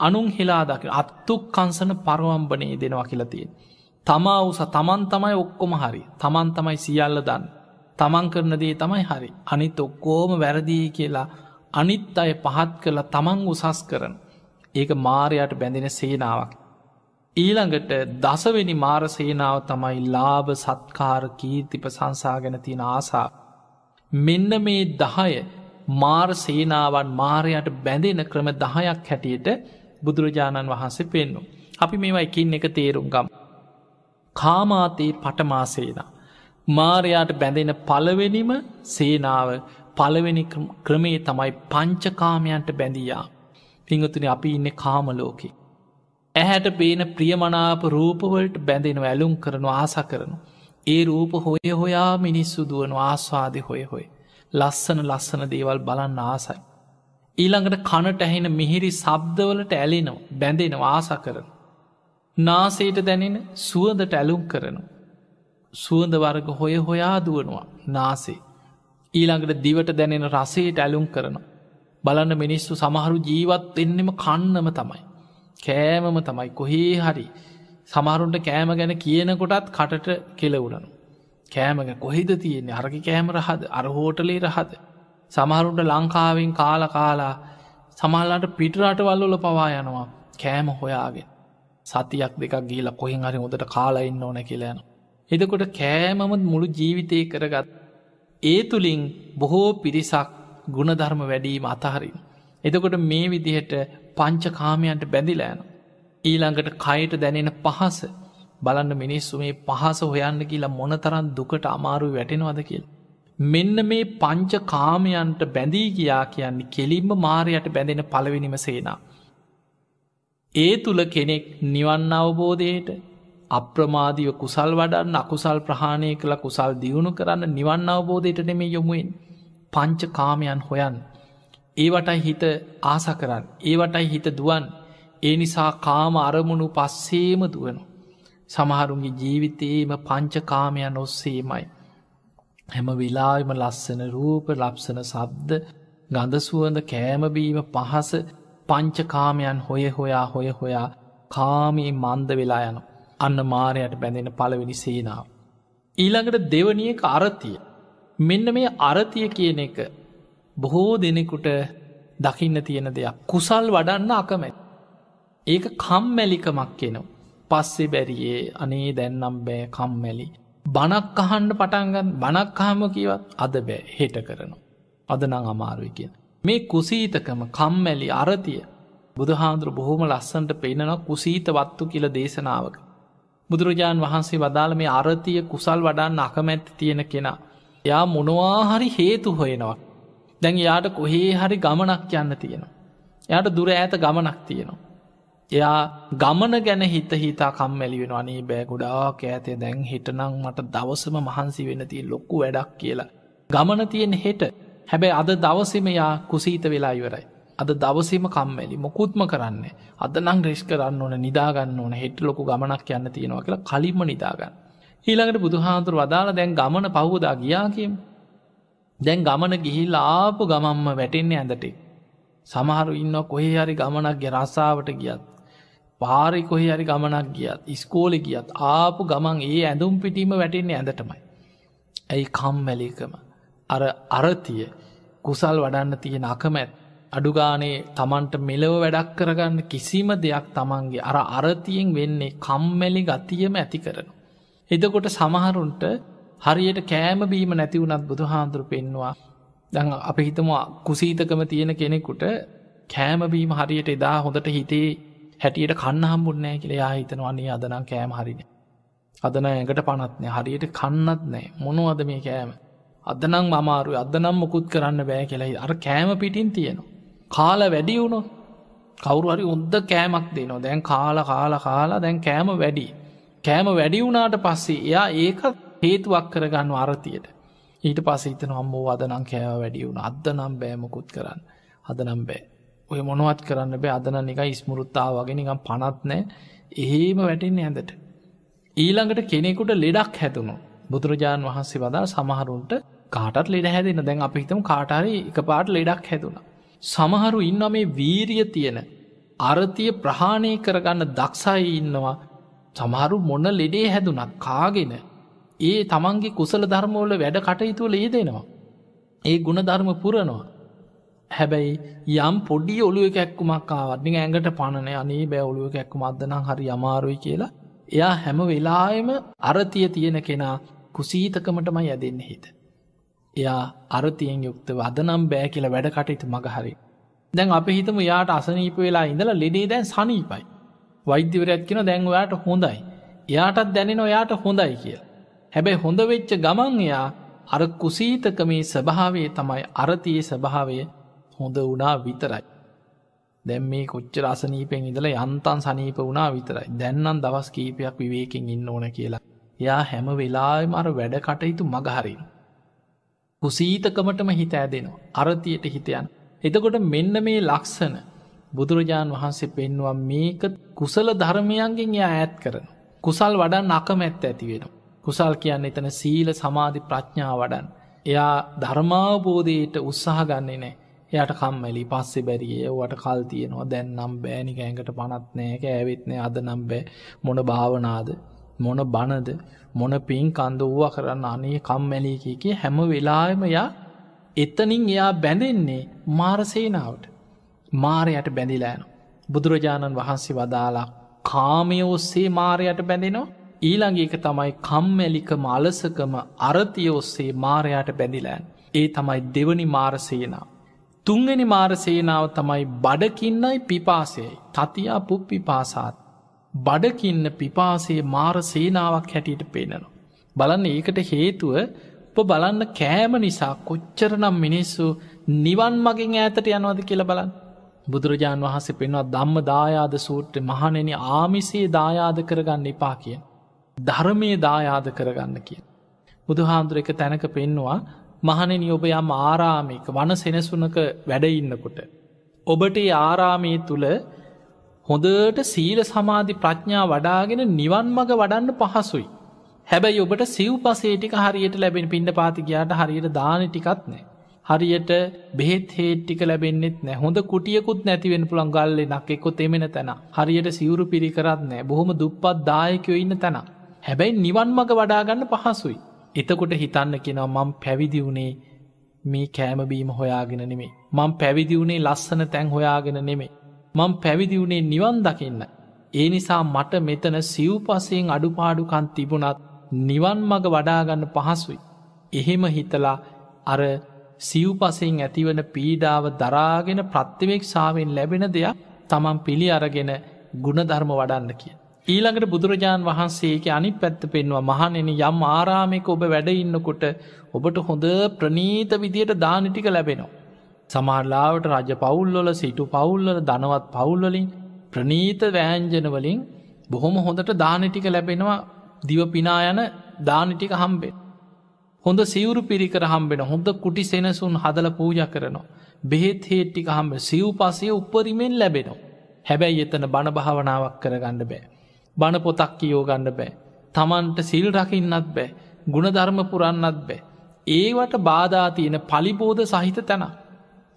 අනුන් හිලා දක අත්තුක් කංසන පරවම්බනයේ දෙනවා කියලතියෙන්. තමා උස තමන් තමයි ඔක්කොම හරි. තමන් තමයි සියල්ල දන්න. තමන් කරන දේ තමයි හරි. අනිත් ඔක්කෝම වැරදිී කියලා අනිත් අය පහත් කරලා තමන් උසස් කරන. ඒක මාරයට බැඳෙන සේනාවක්. ඊළඟට දසවෙනි මාර සේනාව තමයි ලාභ සත්කාර කීර්තිප සංසාගෙන තියෙන ආසා මෙන්න මේ දහය මාර් සේනාවන් මාරයට බැඳෙන ක්‍රම දහයක් හැටියට බුදුරජාණන් වහන්සේ පෙන්නු. අපි මේවා එකින් එක තේරුම් ගම්. කාමාතයේ පටමාසේනා මාරයාට බැඳෙන පළවෙනිම සේනාව පළවෙනි ක්‍රමේ තමයි පංචකාමයන්ට බැඳියා. පිංගතුන අපි ඉන්න කාමලෝකෙ. ඇහැට පේන ප්‍රියමනාප රූපවලට බැඳෙනව ඇලුම් කරනු ආස කරනු. ඒ රූප හොය හොයා මිනිස්සු දුවනු ආස්වාදය හොය හොය. ලස්සන ලස්සන දේවල් බලන්න ආසයි. ඊළඟට කනට ඇහෙන මිහිරි සබ්දවලට ඇලෙනවා බැඳෙන ආස කරන. නාසේට දැනෙන සුවදට ඇලුම් කරනු. සුවඳ වර්ග හොය හොයා දුවනවා නාසේ. ඊළඟට දිවට දැනෙන රසයට ඇලුම් කරන. බලන්න මිනිස්සු සමහරු ජීවත් එන්නෙම කන්නම තමයි. කෑමම තමයි කොහේ හරි සමහරුන්ට කෑම ගැන කියනකොටත් කටට කෙලවුරනු. කෑමග කොහෙද තියෙන්නේ අරග කෑම රහද අර හෝටලේ රහද. සමහරුන්ට ලංකාවෙන් කාල කාලා සමහල්ලාට පිටරට වල්ලොල පවා යනවා කෑම හොයාගෙන. සතියක් දෙකක් ගීලා කොහෙන් හරි හොදට කාලා ඉන්න ඕන කියලයන. එදකොට කෑමමත් මුළු ජීවිතය කරගත්. ඒ තුළින් බොහෝ පිරිසක් ගුණධර්ම වැඩීම අතහරින්. එදකොට මේ විදිහට පංච කාමයන්ට බැඳිලෑන. ඊළඟට කයට දැනෙන පහස බලන්න මිනිස්සු මේ පහස හොයන්න කියලා මොනතරන් දුකට අමාරු වැටෙනවද කියල්. මෙන්න මේ පංච කාමයන්ට බැඳී ගියා කියන්නේ කෙලින්ම මාරයට බැඳෙන පලවෙනිම සේනා. ඒ තුළ කෙනෙක් නිවන්න අවබෝධයට අප්‍රමාදිව කුසල් වඩන්න අකුසල් ප්‍රහාණය කළ කුසල් දියුණු කරන්න නිවන්න අවබෝධයට නෙමේ යොමුුවෙන් පංච කාමයන් හොයන් ඒවටයි හිත ආස කරන්න. ඒවටයි හිත දුවන් ඒ නිසා කාම අරමුණු පස්සේම දුවනු සමහරුන්ගේ ජීවිතයේම පංචකාමයන් ඔස්සේමයි. හැම වෙලාම ලස්සන රූප ලක්සන සබ්ද ගඳසුවඳ කෑමබීම පහස පංචකාමයන් හොය හොයා හොය හොයා කාමී මන්ද වෙලා යන අන්න මාරයට බැඳෙන පළවෙනි සේනාව. ඊළඟට දෙවනියක අරතිය මෙන්න මේ අරතිය කියන එක බොහෝ දෙනෙකුට දකින්න තියෙන දෙයක් කුසල් වඩන්න අකමැත්. ඒක කම්මැලිකමක් කෙනවා. පස්සෙ බැරියේ අනේ දැන්නම් බෑ කම්මැලි. බනක් අහන්ඩ පටන්ගන් බනක් කාම කිවත් අද බෑ හෙට කරනවා. අද නං අමාරුයි කියෙන්. මේ කුසීතකම කම්මැලි අරතිය බුදුහාන්දුර බොහොම ලස්සන්ට පෙන්නන කුසීත වත්තු කියල දේශනාවක. බුදුරජාණන් වහන්සේ වදාළ මේ අරතිය කුසල් වඩන්න අකමැත්ති තියෙන කෙනා. යා මොනවාහරි හේතු හොයෙනවා. දැන් යාට කොහේ හරි ගමනක් යන්න තියෙනවා. යාට දුර ඇත ගමනක් තියෙනවා. එයා ගමන ගැන හිත හිතා කම්මැලි වෙන අනේ බෑ ගොඩාක් ඇතේ දැන් හිටනං මට දවසම මහන්සි වෙන තිය ලොක්කු වැඩක් කියලා. ගමන තියෙන හෙට හැබැයි අද දවසම යා කුසීත වෙලා ඉවරයි. අද දවසම කම්මැලි මොකුත්ම කරන්න අද නං රෙෂ් කරන්න ඕන නිදාගන්න ඕන හෙට ලොකු ගමනක් යන්න තියෙනවා කියලා කලින්ම නිදාගන්න. ඊළඟට බුදුහාතුර වදාළ දැන් ගමන පහුදා ගියා කියම්. දැන් ගමන ගිහිල් ආපු ගමම්ම වැටෙන්නේ ඇඳටේ. සමහරු ඉන්න කොහේ හරි ගමනක්ගේ රස්සාාවට ගියත්. පාරි කොහි හරි ගමනක් ගියත් ඉස්කෝලෙ ගියත් ආපු ගමන් ඒ ඇඳුම් පිටීම වැටෙන්නේ ඇඳටමයි. ඇයි කම්මැලිකම අර අරතිය කුසල් වඩන්න තියෙන අකමැත් අඩුගානේ තමන්ට මෙලව වැඩක් කරගන්න කිසිම දෙයක් තමන්ගේ අර අරතියෙන් වෙන්නේ කම්මැලි ගතියම ඇති කරන. එදකොට සමහරුන්ට හරියට කෑම බීම නැතිවුනත් බුදු හාන්දුරු පෙන්වා දැන් අප හිතම කුසීතකම තියෙන කෙනෙකුට කෑමබීම හරියට එදා හොඳට හිතේ හැටියට කන්න හම්බුන්නෑ කියල යා හිතනවන්නේ අදනම් කෑම හරින. අදන ඇඟට පනත්නෑ හරියට කන්නත් නෑ මොනවද මේ කෑම. අදනම් මමාරු අදනම් මොකුත් කරන්න බෑ කියලයි අර කෑම පිටින් තියෙනවා. කාල වැඩි වුණො කවරු හරි උද්ද කෑමක් දෙනවා දැන් කාල කාල කාලා දැන් කෑම වැඩි. කෑම වැඩි වුණාට පස්සේ එයා ඒකත් හේතුවක් කරගන්න අරතියට. ඊට පස හිතන අම්මෝ අදනම් කෑව වැඩි වුණ අද නම් බෑමකුත් කරන්න අදනම් බෑ ඔය මොනවත් කරන්න බෑ අදන එක ඉස්මුරුත්තා වගෙන නිකම් පනත්නෑ එහෙම වැටෙන්නේ ඇඳට. ඊළඟට කෙනෙකුට ලෙඩක් හැතුණු බුදුරජාණන් වහන්සේ වදා සමහරුන්ට කාටත් ලෙඩ හැදෙන දැන් අපි හිතම කාටරි එක පාට ලෙඩක් හැදුණ. සමහරු ඉන්න මේ වීරිය තියෙන අරතිය ප්‍රහාණය කරගන්න දක්ෂයි ඉන්නවා සමහරු මොන්න ලෙඩේ හැදුනත් කාගෙන ඒ තමන්ගේ කුසල ධර්මෝල වැඩ කටයුතුවල ඒ දෙනවා. ඒ ගුණ ධර්ම පුරනවා. හැබැයි යම් පොඩි ඔලුව කැක්කුමක් ආවත්නි ඇඟට පණනය අනේ බෑ ඔලුව කැක්කුම අදනම් හරි අමාරුයි කියලා එයා හැම වෙලායම අරතිය තියෙන කෙනා කුසීතකමටම යදෙන්න හිත. එයා අරතියෙන් යුක්ත වදනම් බෑ කියල වැඩ කටයුතු මගහරි. දැන් අප හිතම යාට අසනීප වෙලා ඉඳලා ලෙඩේ දැන් සනීපයි. වෛද්‍යවරයක් කියෙන දැන්වයාට හොඳයි. එයාටත් දැනෙන ඔයාට හොඳයි කිය. හැබැයි හොඳ වෙච්ච ගමන් එයා අර කුසීතකමේ ස්වභාවේ තමයි අරතියේ ස්වභාවය හොඳ වුණා විතරයි. දැම් මේ කොච්චර අසනීපෙන් ඉදල යන්තන් සනීප වුණා විතරයි දැන්නම් දවස් කීපයක් විවේකෙන් ඉන්න ඕන කියලා. යා හැම වෙලාම අර වැඩ කටයුතු මගහරින්. කුසීතකමටම හිත ඇදෙනවා අරතියට හිතයන්. එතකොට මෙන්න මේ ලක්සන බුදුරජාණන් වහන්සේ පෙන්වා මේක කුසල ධර්මයන්ගෙන් යා ඇත් කරන. කුසල් වඩා නකමැත්ත ඇති වෙන. කුසල් කියන්න එතන සීල සමාධි ප්‍රඥා වඩන්. එයා ධර්මාවබෝධයට උත්සාහ ගන්නේ නෑ එයට කම්මැලි පස්සෙ බැරිිය වට කල් තියනවා. දැන් නම් බෑනික ඇඟට පනත්නෑක ඇවිත්නය අද නම් බෑ. මොන භාවනාද? මොන බණද? මොන පින් කන්ද වූවා කරන්න? අනේ කම්මැලිකි හැම වෙලාම යා එතනින් එයා බැඳෙන්නේ මාරසේනාවට මාරයට බැඳිලෑන බුදුරජාණන් වහන්සේ වදාලා කාමය ඔස්සේ මාරයට බැඳෙනවා. ඊළඟ එක තමයි කම්මැලිකම අලසකම අරතිය ඔස්සේ මාරයට බැඳිලෑන් ඒ තමයි දෙවනි මාරසේනාව තුන්වෙනි මාරසේනාව තමයි බඩකින්නයි පිපාසයයි තතියා පුප්පි පාසාත් බඩකින්න පිපාසේ මාර සේනාවක් හැටියට පේනනවා. බලන්න ඒකට හේතුව උප බලන්න කෑම නිසා කොච්චරනම් මිනිස්සු නිවන් මගින් ඈතට යනවද කියල බලන්න. බුදුරජාණන් වහන්සේ පෙන්වා දම්ම දායාද සූට්‍ර මහනෙන ආමිසේ දායාද කරගන්න එපා කිය. ධර්මය දායාද කරගන්න කිය. බුදුහාන්දුර එක තැනක පෙන්නවා මහනෙන ඔබ යම් ආරාමික වන සෙනසුනක වැඩඉන්නකොට. ඔබට ආරාමී තුළ හොඳට සීල සමාධි ප්‍රඥා වඩාගෙන නිවන් මඟ වඩන්න පහසුයි. හැබැයි ඔබට සිව් පසේටික හරියට ලැබෙන පින්ඩ පාතිකයාට හරියට දාන ටිකත් නෑ. හරියට බෙහෙත් හේට්ටික ලැබෙන්න්නෙත් නෑ හොඳ කුටියකුත් නැතිවෙන පුළන් ගල්ලෙ නක් එක්කො තෙමෙන තැන හරියට සිවුරු පිරිකරත් නෑ බොහොම දුප්පත් දායකයෝ ඉන්න තැන. හැබැයි නිවන් මඟ වඩාගන්න පහසුයි. එතකොට හිතන්න කෙනවා මං පැවිදි වුණේ මේ කෑමබීම හොයාගෙන නෙමේ. මං පැවිදි වුණේ ලස්සන තැන් හොයාගෙන නෙමේ. මං පැවිදි වුණේ නිවන් දකින්න. ඒ නිසා මට මෙතන සිව්පසයෙන් අඩුපාඩුකන් තිබුණත් නිවන් මග වඩාගන්න පහසුයි. එහෙම හිතලා අර සිව්පසයෙන් ඇතිවන පීඩාව දරාගෙන ප්‍රත්තිවෙක්ෂාවෙන් ලැබෙන දෙයක් තමන් පිළි අරගෙන ගුණධර්ම වඩන්න කිය. ඊළඟට බුදුරජාණන් වහන්සේක අනි පැත්ත පෙන්වා මහනෙන යම් ආරාමික ඔබ වැඩඉන්නකොට ඔබට හොඳ ප්‍රනීත විදියට දානටික ලැබෙනවා. සමාරලාවට රජ පවුල්ලොල සිටු පවුල්ලල දනවත් පවුල්වලින් ප්‍රනීත වෑන්ජනවලින් බොහොම හොඳට දානටික ලැබෙනවා දිව පිනා යන දානටික හම්බෙන්. හොඳ සිවුරු පිරිකර හම්බෙන හොඳ කුටි සෙනසුන් හදල පූජ කරනවා. බෙහෙත් හේට්ටික හම්බ සිව් පසය උපරිමෙන් ලැබෙනවා. හැබැයි එතන බණ භාවනාවක් කරගන්න බෑ. බණ පොතක් කියෝ ගන්න බෑ. තමන්ට සිල් රකින්නත් බෑ. ගුණධර්ම පුරන්නත් බෑ. ඒවට බාධා තියෙන පලිබෝධ සහිත තැන.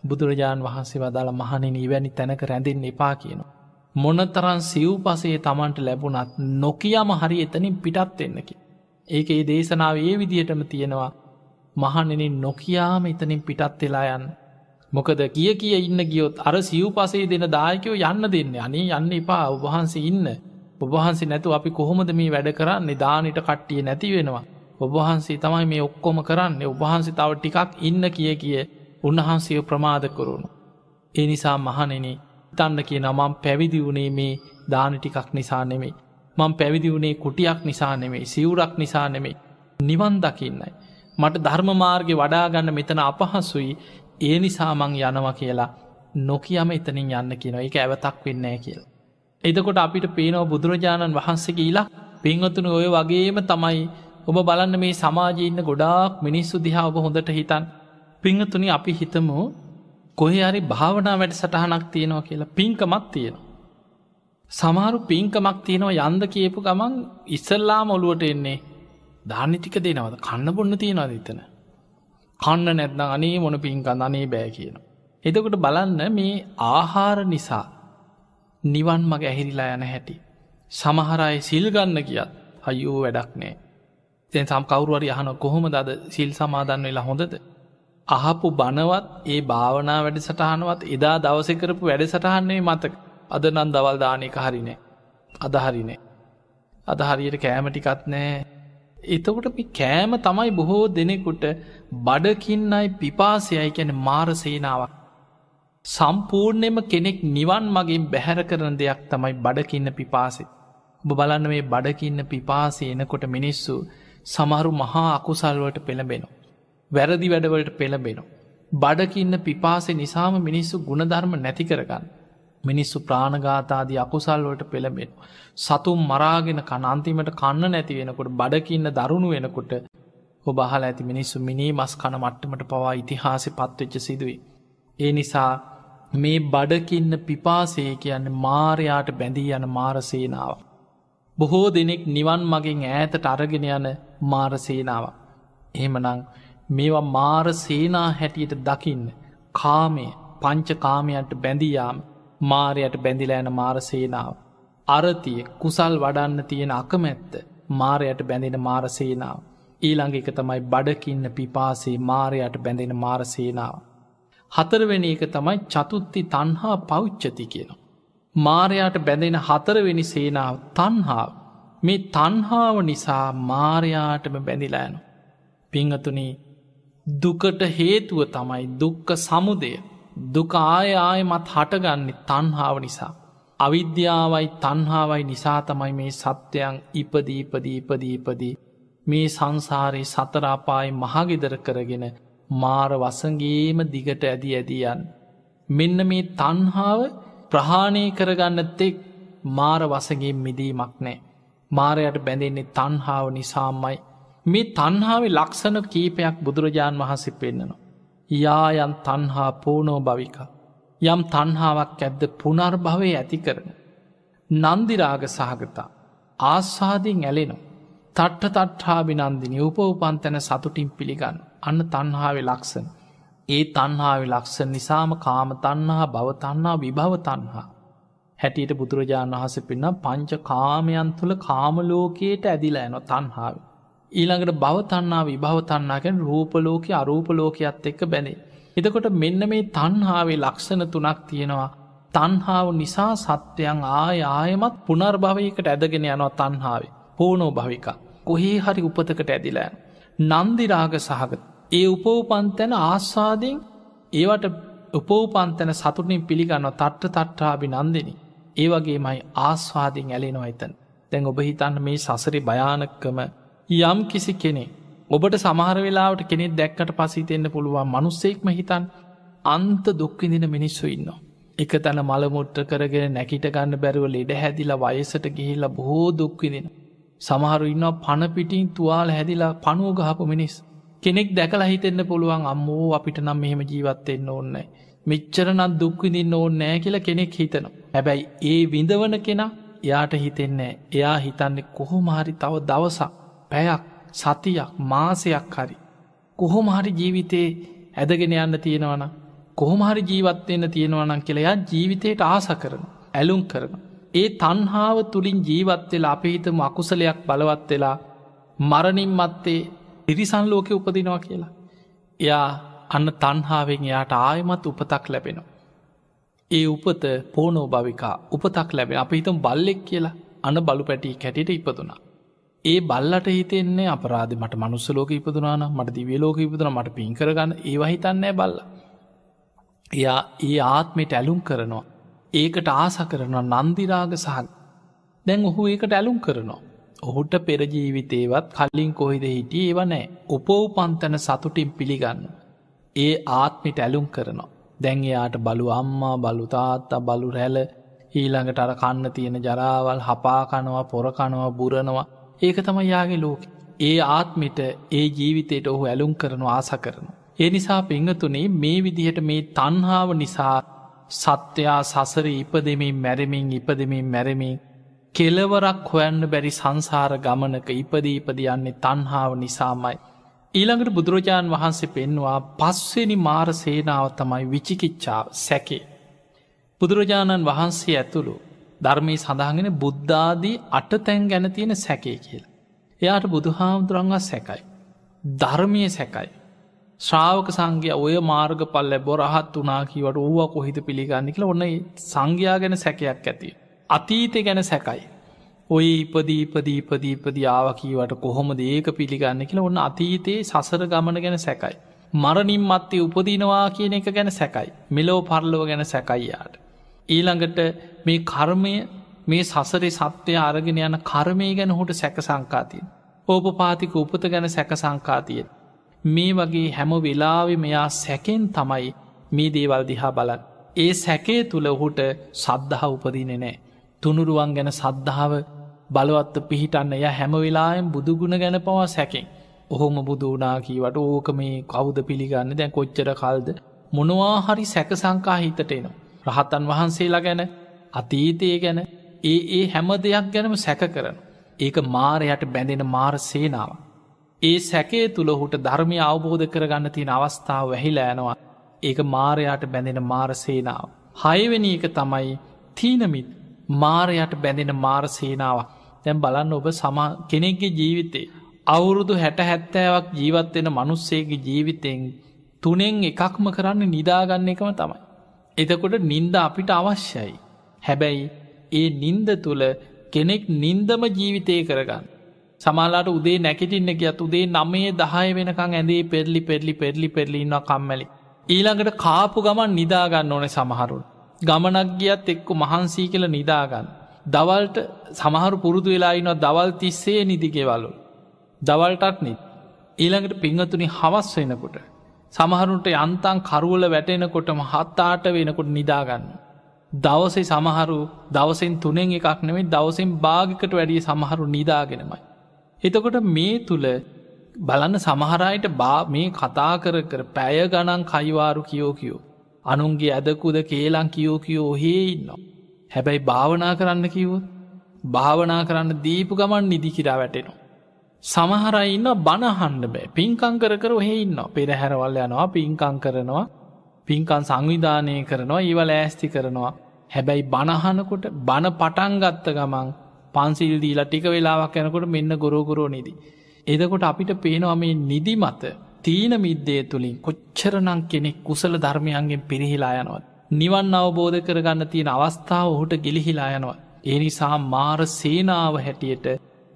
බුදුරජාණන් වහන්සේ වදාළ මහනෙන ඉවැනි තැනක රැඳෙන් එපා කියනවා. මොනතරන් සිව් පසේ තමන්ට ලැබුණත් නොකියම හරි එතනින් පිටත් එන්නකි. ඒක ඒ දේශනාව ඒ විදිහටම තියෙනවා මහනෙනින් නොකයාම එතනින් පිටත් වෙලා යන්න. මොකද කිය කිය ඉන්න ගියොත් අර සිව් පසේ දෙන දායකයෝ යන්න දෙන්න අනේ යන්න එපා ඔබහන්සේ ඉන්න ඔබහන්සේ නැතු අපි කොහොමද මේ වැඩ කරන්න දානට කට්ටිය නැති වෙනවා. ඔබහන්සේ තමයි මේ ඔක්කොම කරන්න ඔබහන්සේ තව ටිකක් ඉන්න කිය කිය උන්වහන්සේ ප්‍රමාද කරුණු. ඒ නිසා මහනෙන තන්න කියන මම් පැවිදි වුණේ මේ දාන ටිකක් නිසා නෙමෙයි. මං පැවිදි වුණේ කුටියක් නිසා නෙමෙයි සිවුරක් නිසා නෙමෙයි. නිවන් දකින්නයි. මට ධර්මමාර්ග වඩාගන්න මෙතන අපහසුයි ඒ නිසා මං යනවා කියලා නොකියම එතනින් යන්න කියන එක ඇවතක් වෙන්නෑ කියලා. එදකොට අපිට පේනව බුදුරජාණන් වහන්සේ කියලා පින්වතුන ඔය වගේම තමයි ඔබ බලන්න මේ සමාජීන්න ගොඩාක් මිනිස්සු දිහා ඔබ හොඳට හිතන් පිංහතුනි අපි හිතමු කොහෙ හරි භාවනා වැඩ සටහනක් තියෙනවා කියලා පින්කමක් තියෙනවා. සමාරු පින්කමක් තියෙනවා යන්ද කියපු ගමන් ඉස්සල්ලාම ඔළුවට එන්නේ ධානිටික දෙනවද කන්න බොන්න තියෙනවාද එතන. කන්න නැත්න අනේ මොන පින්කන් අනේ බෑ කියන. එතකොට බලන්න මේ ආහාර නිසා නිවන් මග ඇහිරිලා යන හැටි. සමහරයි සිල්ගන්න කියත් අයෝ වැඩක් නෑ. තැන් සම් කවරුවරි අහන කොහොම දද සිල් සමාදන් වෙලා හොඳද? අහපු බනවත් ඒ භාවනා වැඩ සටහනවත් එදා දවස කරපු වැඩ සටහන්නේ මතක. අද නන් දවල් දානක හරිනෑ අදහරිනෑ අද හරියට කෑමටිකත් නෑ. එතකොට මේ කෑම තමයි බොහෝ දෙනෙකුට බඩකින්නයි පිපාසයයි කැන මාරසේනාවක්. සම්පූර්ණයම කෙනෙක් නිවන් මගින් බැහැර කරන දෙයක් තමයි බඩකින්න පිපාසෙ ඔබ බලන්න මේ බඩකින්න පිපාසය එනකොට මිනිස්සු සමහරු මහා අකුසල්වට පෙළබෙනවා වැරදි වැඩවලට පෙළබෙනවා. බඩකින්න පිපාසෙ නිසාම මිනිස්සු ගුණධර්ම නැති කරගන්න. මිනිස්සු ප්‍රාණගාතාදී අකුසල්වලට පෙළබෙන. සතුම් මරාගෙන කනන්තිමට කන්න නැති වෙනකොට බඩකින්න දරුණු වෙනකොට ඔබහල ඇති මිනිස්සු මිනී මස් කන මට්ටමට පවා ඉතිහාසි පත්වෙච්ච සිදුවේ. ඒ නිසා මේ බඩකින්න පිපාසේ කියන්න මාරයාට බැඳී යන මාරසේනාව. බොහෝ දෙනෙක් නිවන් මගෙන් ඈතට අරගෙන යන මාරසේනාව. එහෙමනං මේවා මාර සේනා හැටියට දකින්න කාමය පංච කාමයන්ට බැඳියාම මාරයට බැඳිලෑන මාරසේනාව. අරතිය කුසල් වඩන්න තියෙන අකමැත්ත මාරයට බැඳෙන මාරසේනාව. ඊළඟ එක තමයි බඩකින්න පිපාසේ මාරයට බැඳෙන මාරසේනාව. හතරවෙනි එක තමයි චතුත්ති තන්හා පෞච්චති කියනවා. මාරයාට බැඳෙන හතරවෙනි සේනාව තන්හාාව මේ තන්හාාව නිසා මාරයාටම බැඳිලෑනු. පිංහතුනී දුකට හේතුව තමයි දුක්ක සමුදය දුක ආය ආයමත් හටගන්නේ තන්හාාව නිසා. අවිද්‍යාවයි තන්හාාවයි නිසා තමයි මේ සත්‍යයන් ඉපදීපදීපදීපදී මේ සංසාරයේ සතරාපායි මහගෙදර කරගෙන මාර වසගේම දිගට ඇදී ඇදියන්. මෙන්න මේ තන්හාාව ප්‍රහාණය කරගන්නත්තෙක් මාර වසගේ මිදීමක් නෑ. මාරයට බැඳෙන්නේ තන්හාාව නිසාම්මයි. මේ තන්හාාව ලක්ෂණ කීපයක් බුදුරජාණන් වහන්සේ පෙන්න්නනවා. යායන් තන්හා පෝනෝ භවික. යම් තන්හාාවක් ඇද්ද පුනර්භවය ඇති කරන. නන්දිරාග සහගතා. ආස්වාදිෙන් ඇලෙනවා. තට්ට තට්හාබි නන්දිනි උපවපන් තැන සතුටින් පිළිගන්න අන්න තන්හාාව ලක්ෂණ. ඒ තන්හාාව ලක්ෂ නිසාම කාම තන්හා භව තන්නා විභව තන්හා. හැටියට බුදුරජාණන් වහස පෙන්න්න පංච කාමයන් තුළ කාමලෝකයට ඇදිල ඇන තන්හාාව. ඊළඟට භව තන්නා විභව තන්නාගෙන් රූපලෝක අරූපලෝකයක්ත් එක්ක බැනේ. එතකොට මෙන්න මේ තන්හාාවේ ලක්ෂණ තුනක් තියෙනවා තන්හාාව නිසා සත්‍යයන් ආය ආයමත් පුනර්භවයකට ඇදගෙන යනවා තන්හාාවේ පෝනෝ භවික කොහේ හරි උපතකට ඇදිලෑන්. නන්දිරාග සහගත ඒ උපෝපන්තැන ආස්වාදෙන් ඒවට උපෝපන්තැන සතුටින් පිළිගන්න තට්ට තට්ටාබි නන්දිනි ඒ වගේමයි ආස්වාදිෙන් ඇලෙනවා එතන් තැන් ඔබ හිතන්න මේ සසරි භයානක්කම යම් කිසි කෙනෙ ඔබට සමහර වෙලාවට කෙනෙ දැක්කට පසිතෙන්න්න පුළුවන් මනුස්සෙක්ම හිතන් අන්ත දුක්විදින මිනිස්සු ඉන්න. එක තැන මළමුට්ට කරගෙන නැකිට ගන්න බැරුව ලෙඩ හැදිලා වයසට ගිහිල්ල බොහෝ දුක්විදින. සමහරු ඉන්න පණපිටින් තුවාල හැදිලා පනුව ගහපු මිනිස්. කෙනෙක් දැකලා හිතෙන්න්න පුළුවන් අම්මෝ අපිට නම් මෙහෙම ජීවත්වෙන්න ඕන්නෑ. මෙච්චරනත් දුක්විදින්න ඕන්න නෑ කියලා කෙනෙක් හිතන. හැබැයි ඒ විඳවන කෙනා යාට හිතෙන්නේ එයා හිතන්නේ කොහොමහරි තව දවසක් පැයක් සතියක් මාසයක් හරි. කොහොමහරි ජීවිතේ ඇදගෙන යන්න තියෙනවන කොහොමහරි ජීවත්වයන්න තියෙනවනම් කියලයා ජීවිතයට ආස කරන ඇලුම් කරන. ඒ තන්හාාව තුළින් ජීවත්වෙලා අපිහිතම අකුසලයක් බලවත් වෙලා මරණින් මත්තේ ඉරිසන් ලෝකෙ උපදිනවා කියලා. එයා අන්න තන්හාාවෙන් එයාට ආයමත් උපතක් ලැබෙනවා. ඒ උපත පෝනෝ භවිකා උපතක් ලැබෙන අප හිතම් බල්ලෙක් කියලා අන බලු පැටි කැටිට ඉපදුනා. ඒ බල්ලට හිතෙන්නේ අපරාධ මට මනුස්සලෝක ඉපදුනාන මට දිවියලෝක ඉපදුන මට පින්කරගන්න ඒවහිතන්නෑ බල්ල. එයා ඒ ආත්මට ඇලුම් කරනවා. ඒකට ආස කරනවා නන්දිරාග සහන් දැන් ඔහු ඒකට ඇලුම් කරනවා. ඔහුට පෙරජීවිතේවත් කල්ලින් කොහිද හිටිය ඒව නෑ උපෝපන්තන සතුටින් පිළිගන්න. ඒ ආත්මිට ඇලුම් කරනවා. දැන් එයාට බලු අම්මා බලු තාත්තා බලු රැල ඊළඟට අර කන්න තියෙන ජරාවල් හපාකනවා පොරකනවා බුරනවා ඒක තම යාගේ ලෝක ඒ ආත්මිට ඒ ජීවිතයට ඔහු ඇලුම් කරනු ආස කරන. ඒ නිසා පිංහතුනේ මේ විදිහට මේ තන්හාාව නිසා සත්‍යයා සසර ඉපදෙමින් මැරමින් ඉපදමින් මැරමින් කෙලවරක් හොයන්න බැරි සංසාර ගමනක ඉපදීපද යන්නේ තන්හාාව නිසාමයි. ඊළඟට බුදුරජාණන් වහන්සේ පෙන්වා පස්වෙනි මාර සේනාව තමයි විචිකිච්ඡාව සැකේ. බුදුරජාණන් වහන්සේ ඇතුළු ධර්මී සඳහගෙන බුද්ධාදී අට තැන් ගැන තියෙන සැකේ කියලා. එයාට බුදුහාමුදුරන්ව සැකයි. ධර්මය සැකයි. ශ්‍රාවක සංගය ඔය මාර්ග පල්ල බොරහත් වනාකීවට ඕව කොහිත පිළිගන්න කියල ඔන්න සංඝයා ගැන සැකයක් ඇති. අතීතය ගැන සැකයි. ඔය ඉපදීපදීපදීපදී ආවකීවට කොහොම ඒක පිළිගන්න කියලා ඔන්න අතීතයේ සසර ගමන ගැන සැකයි. මරණින් මත්තේ උපදිනවා කියන එක ගැන සැකයි. මෙලෝ පරලව ගැන සැකයියාට. ඊළඟට මේ කර්මය මේ සසරේ සත්‍යය අරගෙන යන කර්මය ගැන හොට සැක සංකාතියෙන්. ඕපපාතික උපත ගැන සැක සංකාතියෙන්. මේ වගේ හැම වෙලාවෙ මෙයා සැකෙන් තමයි මේ දේවල් දිහා බලත්. ඒ සැකේ තුළ ඔහුට සද්ධහ උපදිනෙ නෑ. තුනුරුවන් ගැන සද්ධාව බලවත්ත පිහිටන්න ය හැම වෙලායෙන් බුදුගුණ ගැන පවා සැකෙන්. ඔහොම බුදු වනා කීවට ඕක මේ කවුද පිළිගන්න දැන් කොච්චර කල්ද මොනවා හරි සැක සංකා හිතට එනවා. රහතන් වහන්සේලා ගැන අතීතය ගැන ඒ ඒ හැම දෙයක් ගැනම සැක කරන. ඒක මාරයට බැඳෙන මාර සේනාව. ඒ සැකේ තුළ හුට ධර්මය අවබෝධ කරගන්න තියෙන අවස්ථාව වැහිලා යනවා ඒක මාරයට බැඳෙන මාර සේනාව. හයවෙනි එක තමයි තීනමිත් මාරයට බැඳෙන මාර සේනාවක් තැම් බලන්න ඔබ සම කෙනෙක්ගේ ජීවිතේ. අවුරුදු හැට හැත්තෑවක් ජීවත්වෙන මනුස්සේගේ ජීවිතෙන් තුනෙන් එකක්ම කරන්න නිදාගන්න එකම තමයි. එතකොට නින්ද අපිට අවශ්‍යයි. හැබැයි ඒ නින්ද තුළ කෙනෙක් නින්දම ජීවිතය කරගන්න. සමාලාට උදේ නැකිටින්න ගියත් උදේ නමේ දහය වෙනකං ඇදේ පෙරලි පෙරලි පෙරලි පෙරලින්න කම්මැලි. ඊළඟට කාපු ගමන් නිදාගන්න ඕන සමහරුන්. ගමනක් ගියත් එක්කු මහන්සී කියල නිදාගන්න. දවල්ට සමහරු පුරුදු වෙලායිනවා දවල් තිස්සේ නිදිගෙවලු. දවල්ටත් නිත්. ඊළඟට පිංහතුනි හවස් වෙනකොට. සමහරුන්ට යන්තන් කරුවල වැටෙනකොටම හත්තාට වෙනකොට නිදාගන්න. දවසේ සමහරු දවසෙන් තුනෙන් එකක් නෙමේ දවසෙන් භාගිකට වැඩිය සමහරු නිදාගෙනමයි. එතකොට මේ තුළ බලන්න සමහරයට බා මේ කතා කර කර පැය ගණන් කයිවාරු කියෝ කියෝ. අනුන්ගේ ඇදකුද කේලං කියෝ කියෝ ඔහේ ඉන්නවා. හැබැයි භාවනා කරන්න කිවොත් භාවනා කරන්න දීපු ගමන් නිදිකිරා වැටෙනවා. සමහරයි ඉන්න බණහන්ඩ බෑ පින්කං කර කර ඔහෙ ඉන්න පෙරහැරවල් යනවා පින්කං කරනවා පින්කන් සංවිධානය කරනවා ඒවල ෑස්ති කරනවා හැබැයි බණහනකොට බණ පටන්ගත්ත ගමන් පන්සිල් දීලා ටික වෙලාවක් යනකොට මෙන්න ගොරෝගොරෝ නිදී. එදකොට අපිට පේනවා මේ නිදි මත තීන මිද්දේ තුළින් කොච්චරනං කෙනෙක් කුසල ධර්මයන්ගෙන් පිරිහිලා යනවත්. නිවන් අවබෝධ කරගන්න තියෙන අවස්ථාව ඔහුට ගිලිහිලා යනවා. ඒ නිසා මාර සේනාව හැටියට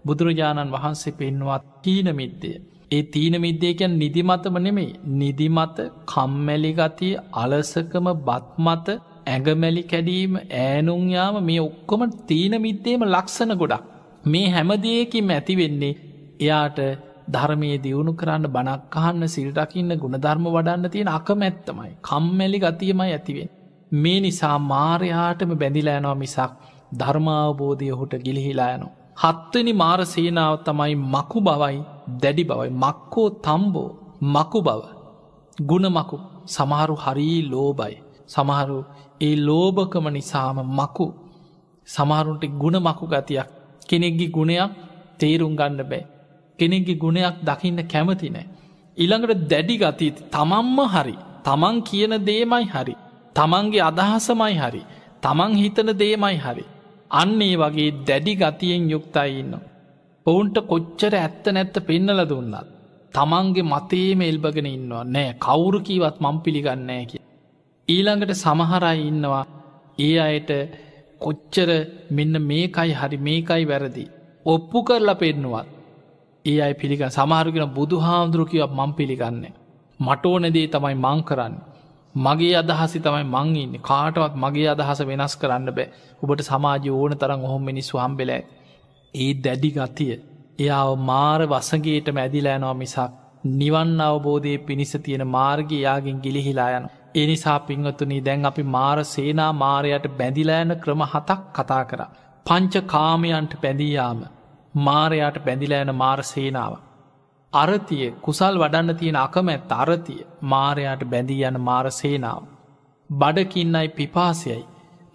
බුදුරජාණන් වහන්සේ පෙන්වත් තීන මිද්දය. ඒ තීන මිද්දේකැන් නිදිමතම නෙමෙයි නිදිමත කම්මැලිගතිය අලසකම බත්මත ඇගමැලි කැඩීම ෑනුන්යාම මේ ඔක්කොම තීන මිද්දේම ලක්ෂණ ගොඩක්. මේ හැමදයකින් ඇතිවෙන්නේ එයාට ධර්මය දියුණු කරන්න බනක්කහන්න සිල්රකින්න ගුණධර්ම වඩන්න තියෙන අකමැත්තමයි කම්මැලි ගතියමයි ඇතිවෙන්. මේ නිසා මාරයාටම බැඳිලෑනවා මිසක් ධර්මාවබෝධය හුට ගිලිහිලා යනවා. හත්වනි මාර සේනාව තමයි මකු බවයි දැඩි බවයි මක්කෝ තම්බෝ මකු බව. ගුණමකු සමහරු හරී ලෝබයි. සමහරු ඒ ලෝභකම නිසාම මකු සමහරුන්ට ගුණ මකු ගතියක් කෙනෙක්ගි ගුණයක් තේරුම් ගන්න බෑ. කෙනෙක්ගි ගුණයක් දකින්න කැමති නෑ. ඉළඟට දැඩි ගති තමන්ම හරි තමන් කියන දේමයි හරි. තමන්ගේ අදහසමයි හරි. තමන් හිතන දේමයි හරි. අන්නේ වගේ දැඩි ගතියෙන් යුක්තයි ඉන්න. ඔවුන්ට කොච්චර ඇත්ත නැත්ත පෙන්නල දුන්නත්. තමන්ගේ මතේම එල්බගෙන ඉන්නවා නෑ කවුරු කීවත් මං පිළිගන්නෑ කිය. ඊළඟට සමහරයි ඉන්නවා ඒ අයට කොච්චර මෙන්න මේකයි හරි මේකයි වැරදි. ඔප්පු කරලා පෙන්නුවත්. ඒ අයි පිළිග සමහරගෙන බුදු හාමුදුරුකිවක් මං පිළිගන්නේ. මටෝනදේ තමයි මං කරන්න. මගේ අදහසි තමයි මංඉන්න කාටවත් මගේ අදහස වෙනස් කරන්න බෑ ඔබට සමාජ ඕන තරම් ඔහොම මිනිස්සු හම්බෙලෑ. ඒ දැඩි ගතිය. එයාව මාර වසගේට මැදිලෑනවා මිසක් නිවන් අවබෝධය පිණිස තියෙන මාර්ග යාගෙන් ගිලිහිලා යන. එනිසා පින්වතුනී දැන් අපි මාර සේනා මාරයට බැඳිලෑන ක්‍රම හතක් කතා කර. පංච කාමයන්ට පැඳීයාම මාරයාට බැඳිලෑන මාර සේනාව. අරතිය කුසල් වඩන්න තියෙන අකමැත් අරතිය මාරයාට බැඳී යන මාර සේනාව. බඩකින්නයි පිපාසයයි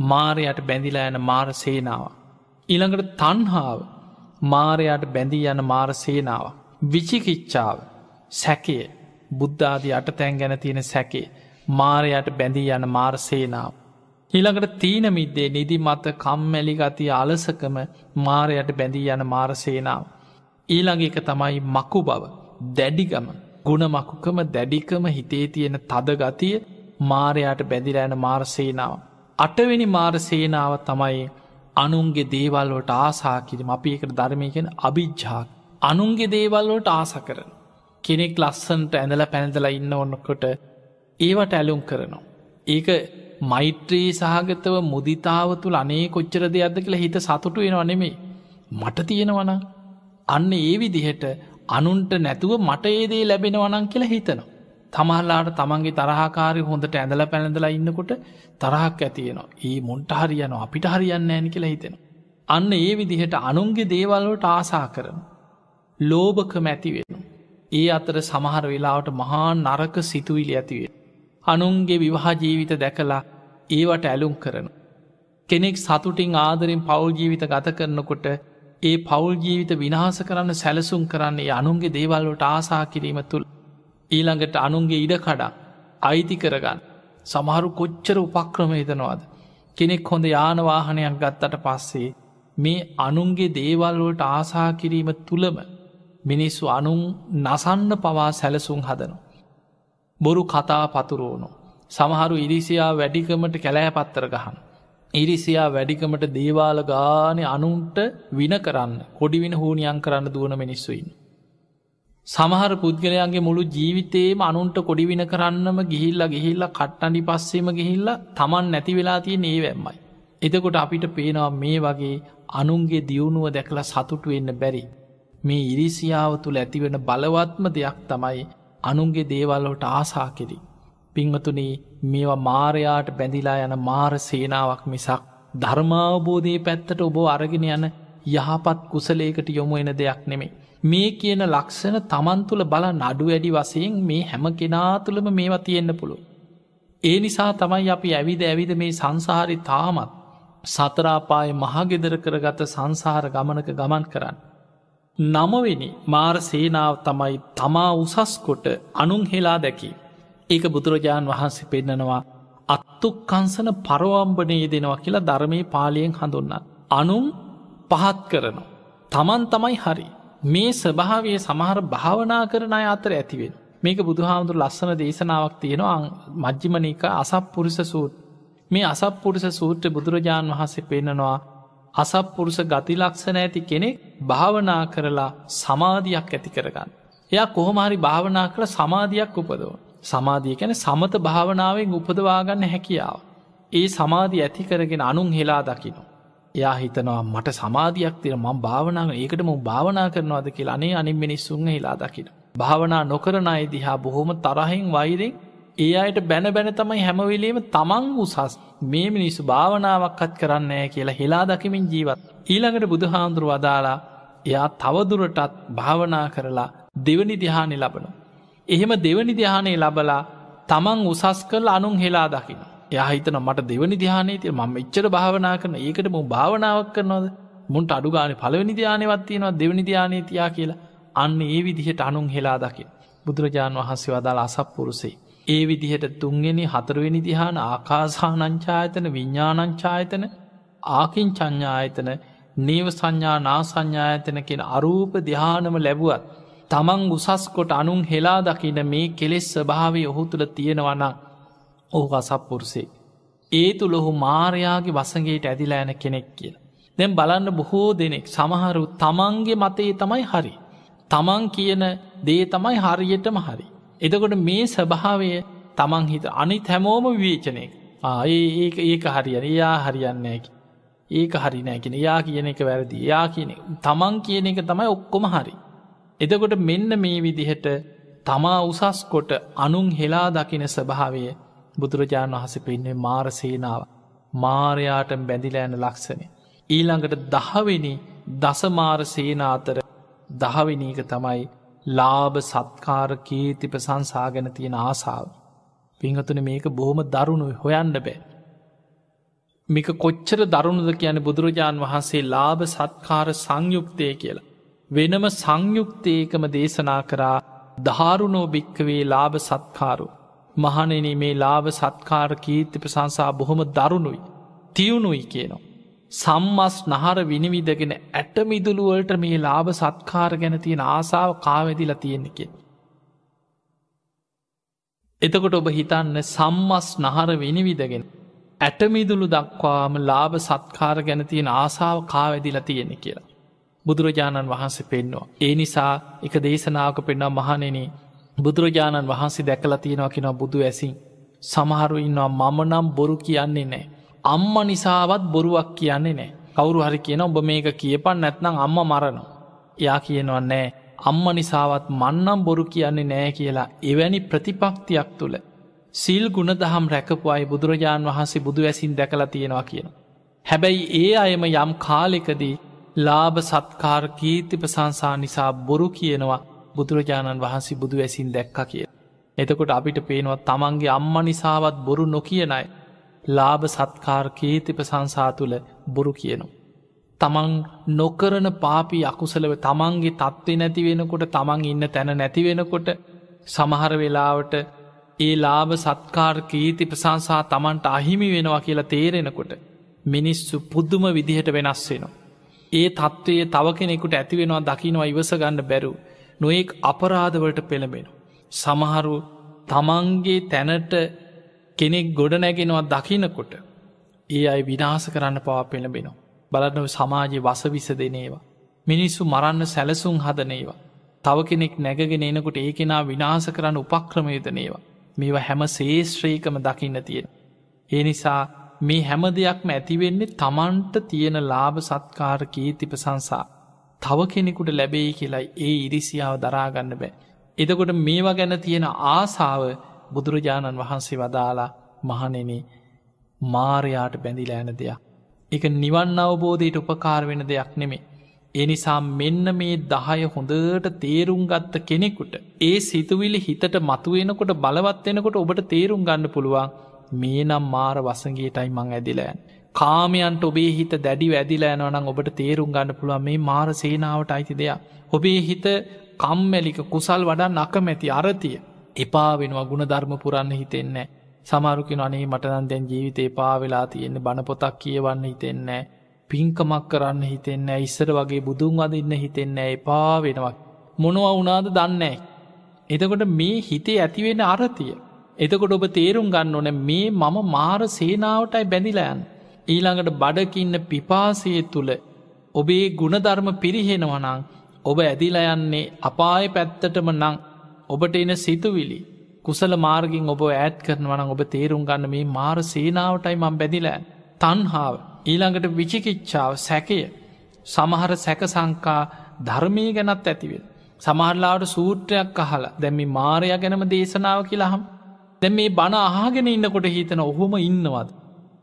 මාරයට බැඳිලා යන මාර සේනාව. ඉළඟට තන්හාාව මාරයට බැඳී යන මාර සේනාව. විචිකිච්චාව සැකය බුද්ධාදී අටතැන් ගැන තියෙන සැකේ මාරයට බැඳී යන මාර්සේනාව. හිළඟට තීන මිද්දේ නිදි මත කම්මැලි ගතිය අලසකම මාරයට බැඳී යන මාරසේනාව. ඊළඟ එක තමයි මකු බව දැඩිගම ගුණමකුකම දැඩිකම හිතේ තියෙන තද ගතිය මාරයට බැදිරෑන මාර්සේනාව. අටවෙනි මාර්සේනාව තමයි අනුන්ගේ දේවල්ලට ආසා කිරීම අපි එකට ධර්මයකෙන අභිජ්ජාක් අනුන්ගේ දේවල්ලට ආස කරන. කෙනෙක් ලස්සන්ට ඇඳල පැනදලා ඉන්න ඔන්නකොට ඒවට ඇලුම් කරනවා. ඒක මෛත්‍රී සහගතව මුදිතාව තුළ අනේ කොච්චර දෙයක්ද කියලා හිත සතුටු වෙනවා නෙමේ. මට තියෙනවන අන්න ඒ විදිහට අනුන්ට නැතුව මට ඒදේ ලැබෙනවනං කියලා හිතනවා. තමහල්ලාට තමන්ගේ තරහකාරය හොඳට ඇඳල පැළඳලා ඉන්නකොට තරහක් ඇතියනවා ඒ මුන්ට හරියන අපිට හරියන්න ෑනි කියලා හිතෙන. අන්න ඒ විදිහට අනුන්ගේ දේවල්ලට ආසා කරන. ලෝභක මැතිවෙන. ඒ අතර සමහර වෙලාවට මහා නරක සිතුවිලි ඇතිවේ. අනුන්ගේ විවාහ ජීවිත දැකලා ඒවට ඇලුම් කරන. කෙනෙක් සතුටින් ආදරින් පවුල් ජීවිත ගත කරනකොට ඒ පවුල් ජීවිත විනාස කරන්න සැලසුම් කරන්නේ අනුන්ගේ දේවල්ලට ආසා කිරීම තුළ ඊළඟට අනුන්ගේ ඉඩ කඩා අයිති කරගන්න සමහරු කොච්චර උපක්‍රම හිතනවාද කෙනෙක් හොඳ යානවාහනයක් ගත්තට පස්සේ මේ අනුන්ගේ දේවල්වලට ආසා කිරීම තුළම මිනිස්සු අනුන් නසන්න පවා සැලසුම් හදනු. බොරු කතා පතුරෝනු. සමහරු ඉරිසියා වැඩිකමට කැලෑ පත්තර ගහන්. ඉරිසියා වැඩිකමට දේවාල ගානය අනුන්ට වින කරන්න කොඩිවින හූනියන් කරන්න දුවන මිනිස්සුයින්. සමහර පුද්ගලයන්ගේ මුළු ජීවිතේම අනුන්ට කොඩිවින කරන්නම ගිහිල්ල ගිහිල්ල කට්ටඩි පස්සේම ගිහිල්ල තමන් නැති වෙලා තිය ඒ වැම්මයි. එතකොට අපිට පේනවා මේ වගේ අනුන්ගේ දියුණුව දැකලා සතුටු වෙන්න බැරි. මේ ඉරිසියාව තුළ ඇතිවෙන බලවත්ම දෙයක් තමයි අනුන්ගේ දේවල්ලොට ආසා කෙරි. පිංහතුනී මේවා මාරයාට බැඳිලා යන මාර සේනාවක් මිසක් ධර්මාවබෝධය පැත්තට ඔබ අරගෙන යන යහපත් කුසලේකට යොමු එන දෙයක් නෙමේ. මේ කියන ලක්ෂණ තමන් තුළ බල නඩු වැඩි වසයෙන් මේ හැම කෙනා තුළම මේවා තියෙන්න්න පුළුව. ඒ නිසා තමයි අපි ඇවිද ඇවිද මේ සංසාරි තාමත් සතරාපාය මහගෙදර කරගත සංසාර ගමනක ගමන් කරන්න. නමවෙනි මාර සේනාව තමයි තමා උසස්කොට අනුන් හෙලා දැකි. ඒක බුදුරජාණන් වහන්සේ පෙන්නනවා අත්තුක් කංසන පරවම්බනයේ දෙනවා කියලා ධර්මය පාලියෙන් හඳුන්න. අනුම් පහත් කරනවා. තමන් තමයි හරි. මේ ස්වභාවය සමහර භාවනා කරන අය අතර ඇතිවෙන්. මේක බුදුහාමුදුර ලස්සන දේශනාවක් තියෙනවා මජ්ජිමනික අසප පුරුෂ සූත් මේ අසප පුරුෂ සූත්‍ර බුදුරජාණන් වහන්සේ පෙන්න්නනවා අසප පුරුෂ ගතිලක්ෂණ ඇති කෙනෙක් භාවනා කරලා සමාධයක් ඇති කරගන්න. එයා කොහොමහරි භාවනා කළ සමාධයක් උපදව. සමාධිය කැන සමත භාවනාවෙන් උපදවාගන්න හැකියාව. ඒ සමාධී ඇති කරගෙන අනුන් හෙලා දකිනවා. එයා හිතනවා මට සමාධයක් තිර ම භාවනාව ඒකට ම භාවනා කරනවාද කියලා අනේ අනින් මිනිස්සුන් හිලා දකින. භාවනා නොකරන අයි දිහා බොහොම තරහෙන් වෛරෙන් ඒ අයට බැන බැන තමයි හැමවිලීම තමන් උසස් මේ මිනිස්සු භාවනාවක්කත් කරන්නේ කියලා හෙලා දකිමින් ජීවත්. ඊළඟට බුදුහාන්දුරු වදාලා එයා තවදුරටත් භාවනා කරලා දෙවනි දිහානි ලබන. එහෙම දෙවනි දිහානේ ලබලා තමන් උසස් කල් අනුන් හෙලා දකින. යහිතන මට දෙවනි ධ්‍යානයේ තිය ම එච්චර භාවනා කරන ඒකට මු භාවනාවක් කරනවද මුන්ට අඩුගාන පලවනි ධ්‍යානවත්තියෙනවා දෙවනි ධ්‍යානය තියා කියලා අන්න ඒ විදිහට අනුන් හෙලා දකි. බුදුරජාණන් වහන්සේ වදාල අසප්පුරුසේ. ඒ විදිහට තුන්ගෙනි හතරවෙනි දිහාන ආකාසානංචායතන විඤ්ඥානංචායතන ආකින් චඥායතන නීව සංඥා නා සංඥායතන කියෙන අරූප දිහානම ලැබුවත් තමන් උසස් කොට අනුන් හෙලා දකින මේ කෙලෙස් ස්භාවය ඔහු තුළ තියෙනවනම් ඔහු අසප්පුරුසේ. ඒ තුළ ඔහු මාරයාගේ වසගේට ඇදිලා ඇන කෙනෙක් කියල. දැම් බලන්න බොහෝ දෙනෙක් සමහරු තමන්ගේ මතයේ තමයි හරි. තමන් කියන දේ තමයි හරියටම හරි. එතකොට මේ ස්වභාවය තමන් හිත අනි හැමෝම විවේචනය ඒ ඒක ඒක හරියන යා හරියන්නේකි. ඒක හරි නෑකෙන යා කියන එක වැරදි යා කියන තමන් කියන එක තමයි ඔක්කොම හරි. එතකොට මෙන්න මේ විදිහට තමා උසස් කොට අනුන් හෙලා දකින ස්වභාවය බුදුරජාණන් වහස පෙන්න්නේ මාරසේනාව මාරයාට බැඳිලෑන ලක්ෂණය. ඊළඟට දහවෙනි දසමාර සේනාතර දහවිනීක තමයි ලාභ සත්කාර කීති ප්‍රසංසා ගැන තියෙන ආසාාව. පිංහතුන මේක බොහොම දරුණුයි හොයන්න බෑ. මික කොච්චර දරුණුද කියන බුදුරජාණන් වහන්සේ ලාභ සත්කාර සංයුක්තය කියලා. වෙනම සංයුක්තයකම දේශනා කරා ධාරුණෝ භික්කවේ ලාභ සත්කාරු. මහනෙන මේ ලාභ සත්කාර කීර්ති ප්‍රසංසා බොහොම දරුණුයි. තියුණුයි කියනවා. සම්මස් නහර විනිවිදගෙන ඇටමිදුළුවලට මේ ලාභ සත්කාර ගැන තියෙන ආසාාව කාවැදිලා තියෙන්නකෙන්. එතකොට ඔබ හිතන්න සම්මස් නහර විනිවිදගෙන ඇටමිදුළු දක්වාම ලාභ සත්කාර ගැන තියෙන ආසාාව කාවැදිලා තියෙන කියලා. බුදුරජාණන් වහන්සේ පෙන්නවා. ඒ නිසා එක දේශනාවක පෙන්වා මහනෙන බුදුරජාණන් වහන්සේ දැකලා තියෙනවා කෙනවා බුදු ඇසින් සමහරු ඉන්නවා මම නම් බොරු කියන්නේ නෑ. අම්ම නිසාවත් බොරුවක් කියන්නේ නෑ. කවුරු හරි කියන ඔබ මේක කියපන් නැත්නම් අම්ම මරනවා. යා කියනවා නෑ අම්ම නිසාවත් මන්නම් බොරු කියන්නේ නෑ කියලා එවැනි ප්‍රතිපක්තියක් තුළ. සිල් ගුණ දහම් රැකපු අයි බුදුරජාණන් වහන්සේ බුදු ඇසින් දැකලා තියෙනවා කියන. හැබැයි ඒ අයම යම් කාලෙකදී ලාභ සත්කාර කීර්ති ප්‍රසංසා නිසා බොරු කියනවා බුදුරජාණන් වහන්සේ බුදු ඇසින් දැක්ක කිය. එතකොට අපිට පේනවා තමන්ගේ අම්ම නිසාවත් බොරු නොකියනයි ලාභ සත්කාර කීතිප සංසා තුළ බොරු කියනු. තමන් නොකරන පාපි අකුසලව තමන්ගේ තත්ත්වේ නැති වෙනකොට තමන් ඉන්න තැන නැති වෙනකොට සමහර වෙලාවට ඒ ලාභ සත්කාර කීති ප්‍රසංසා තමන්ට අහිමි වෙනවා කියලා තේරෙනකොට මිනිස්සු පුද්දුම විදිහට වෙනස් වෙනවා. ඒ තත්ත්වයේ තව කෙනෙකුට ඇතිවෙනවා දකිනවා ඉවසගන්න බැරු නොයෙක් අපරාධවලට පෙළඹෙන. සමහරු තමන්ගේ තැනට කෙනෙක් ගොඩ නැගෙනවා දකිනකොට ඒ අයි විනාස කරන්න පවා පෙළඹෙනවා. බලන්නව සමාජය වසවිස දෙනේවා. මිනිස්සු මරන්න සැලසුම් හදනේවා. තව කෙනෙක් නැගගෙන එනකොට ඒ කෙනා විනාස කරන්න උපක්‍රමයදනේවා. මේවා හැම ශේෂත්‍රීකම දකින්න තියෙන. ඒ නිසා මේ හැම දෙයක්ම ඇතිවෙන්නේ තමන්ට තියෙන ලාභ සත්කාර කීති ප්‍රසංසා. තව කෙනෙකුට ලැබෙයි කියලයි ඒ ඉරිසියාව දරාගන්න බෑ. එතකොට මේවා ගැන තියෙන ආසාාව බුදුරජාණන් වහන්සේ වදාලා මහනෙන මාරයාට බැඳිලෑන දෙයක්. එක නිවන් අවබෝධයට උපකාර වෙන දෙයක් නෙමේ. එනිසා මෙන්න මේ දහය හොඳට තේරුම් ගත්ත කෙනෙකුට ඒ සිතුවිලි හිතට මතුවෙනකොට බලවත්වෙනකොට ඔබට තේරුම් ගන්න පුළුවන් මේ නම් මාර වසගේටයි මං ඇදිලෑන්. කාමයන්ට ඔබේ හිත දැඩි ඇදිලෑනවනම් ඔබට තේරුම් ගන්න පුළුවන් මේ මාර සේනාවට අයිති දෙයක්. ඔබේ හිත කම්මැලික කුසල් වඩා නකමැති අරතිය. එපා වෙනවා ගුණ ධර්ම පුරන්න හිතෙන්නේ. සමරුකි අනේ මටනන් දැන් ජීවිතේ පාවෙලා තියෙන්නේ බණපොතක් කියවන්න හිතෙන්නේ. පින්කමක් කරන්න හිතෙන්නේ ඉස්සර වගේ බුදුන් අදන්න හිතෙන්නේ එපා වෙනවක්. මොනවා වුනාද දන්නේ. එතකොට මේ හිතේ ඇතිවෙන අරතිය. එතකොට ඔබ තේරුම් ගන්න ඕන මේ මම මාර සේනාවටයි බැඳිලයන්. ඊළඟට බඩකින්න පිපාසය තුළ ඔබේ ගුණධර්ම පිරිහෙනවනං ඔබ ඇදිලා යන්නේ අපාය පැත්තටම නං ඔබට එන සිතුවිලි කුසල මාර්ගින් ඔබ ඇත් කරනවන ඔබ තේරුම් ගන්න මේ මාර සේනාවටයි මං බැදිලෑ තන්හාාව ඊළඟට විචිකිච්ඡාව සැකය. සමහර සැක සංකා ධර්මය ගැනත් ඇතිවෙල් සමහරලාට සූත්‍රයක් අහලා දැම්මි මාරය ගැනම දේශනාව කියලාහම් දැ මේ බණ අහගෙන ඉන්නකොට හිතන ඔහොම ඉන්නවද?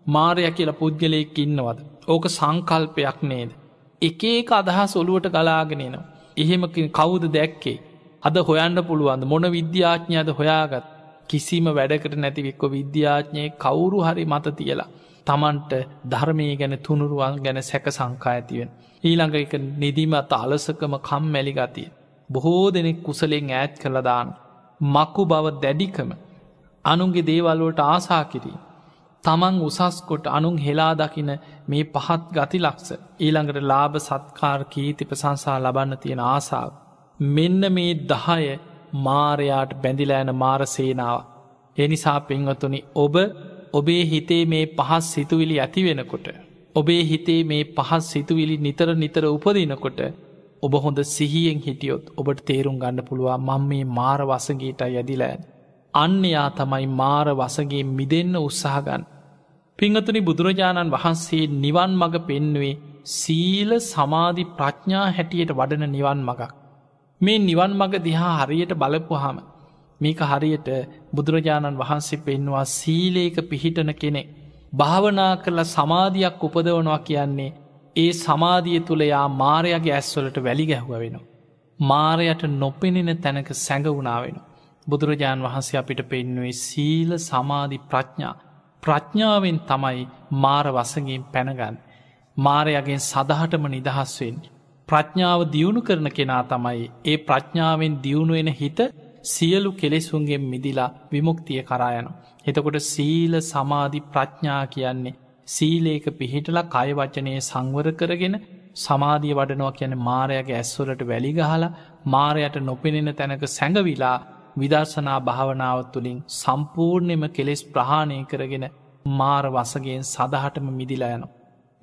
මාරය කියලා පුද්ගලයෙක් ඉන්නවද? ඕක සංකල්පයක් නේද? එකඒක අදහස් ඔළුවට ගලාගෙනනවා එහෙම කවුද දැක්කේ? අද හොයන්න පුළුවන්ද මොන විද්‍යාඥයද හොයාගත් කිසිම වැඩකට නැතිවෙක්කො විද්‍යාඥය කවුරු හරි මත තියලා තමන්ට ධර්මය ගැන තුනුරුවන් ගැන සැක සංකා ඇතිවෙන්. ඊළඟ එක නිදිමත අලසකම කම් මැලි ගතිය. බොහෝ දෙනෙක් කුසලෙන් ඈත් කළදාන්. මක්කු බව දැඩිකම අනුන්ගේ දේවල්වලට ආසා කිරී. තමන් උසස්කොට අනුන් හෙලා දකින මේ පහත් ගති ලක්ස ඊළඟට ලාභ සත්කාර කීති ප්‍රසංසා ලබන්න තියෙන ආසාාව. මෙන්න මේ දහය මාරයාට බැඳිලෑන මාර සේනාව. එනිසා පෙන්වතුනි ඔබ ඔබේ හිතේ මේ පහස් සිතුවිලි ඇති වෙනකොට. ඔබේ හිතේ මේ පහස් සිතුවිලි නිතර නිතර උපදිනකොට ඔබ හොඳ සිහියෙන් හිටියොත් ඔබට තේරුම් ගන්න පුළුවන් මං මේ මාර වසගේට යදිලෑන්. අන්නයා තමයි මාර වසගේ මිදන්න උත්සාහගන්න. පිංහතුනි බුදුරජාණන් වහන්සේ නිවන් මඟ පෙන්නුවේ සීල සමාධි ප්‍රඥා හැටියට වඩන නිවන් මගක්. මේ නිවන් මඟ දිහා හරියට බලපුහාම මේක හරියට බුදුරජාණන් වහන්සේ පෙන්වා සීලේක පිහිටන කෙනෙක්. භාවනා කරලා සමාධයක් උපදවනවා කියන්නේ ඒ සමාධිය තුළ යා මාරයගේ ඇස්වලට වැලි ගැහුව වෙනවා. මාරයට නොපෙනෙන තැනක සැඟවුණාවෙන. බුදුරජාණන් වහන්සේ අපිට පෙන්නුවේ සීල සමාධි ප්‍රඥා. ප්‍රඥාවෙන් තමයි මාර වසගෙන් පැනගන්න. මාරයගෙන් සදහටම නිදහස්වෙන්. ප්‍රඥාව දියුණු කරන කෙනා තමයි ඒ ප්‍රඥාවෙන් දියුණුවෙන හිත සියලු කෙලෙසුන්ගෙන් මිදිලා විමුක්තිය කරායන. එතකොට සීල සමාධි ප්‍රඥා කියන්නේ සීලේක පිහිටලා කයවචනය සංවර කරගෙන සමාධිය වඩනවා කියන මාරයගේ ඇස්වලට වැලිගහලා මාරයට නොපෙනෙන තැනක සැඟවිලා විදර්ශනා භාවනාව තුළින් සම්පූර්ණයම කෙලෙස් ප්‍රහාණය කරගෙන මාර වසගෙන් සදහටම මිදිලා යන.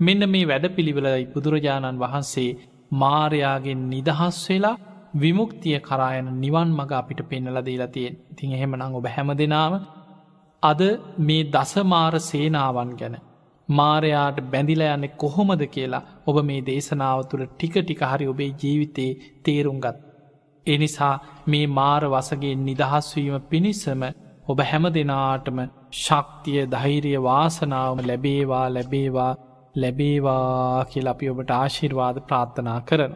මෙන්න මේ වැඩ පිළිවෙලයි බුදුරජාණන් වහන්සේ මාරයාගෙන් නිදහස් වෙලා විමුක්තිය කරායන නිවන් මඟ අපිට පෙන්නල දීලා තියෙන් තින් එහෙමනං ඔබ හැම දෙනාව අද මේ දසමාර සේනාවන් ගැන මාරයාට බැඳිල යන්න කොහොමද කියලා ඔබ මේ දේශනාව තුළ ටික ටික හරි ඔබේ ජීවිතයේ තේරුම්ගත්. එනිසා මේ මාර වසගේ නිදහස්වීම පිණිසම ඔබ හැම දෙනාටම ශක්තිය ධෛරිය වාසනාවම ලැබේවා ලැබේවා ලැබේවා කියල අපි ඔබට ආශිර්වාද ප්‍රාර්ථනා කරන.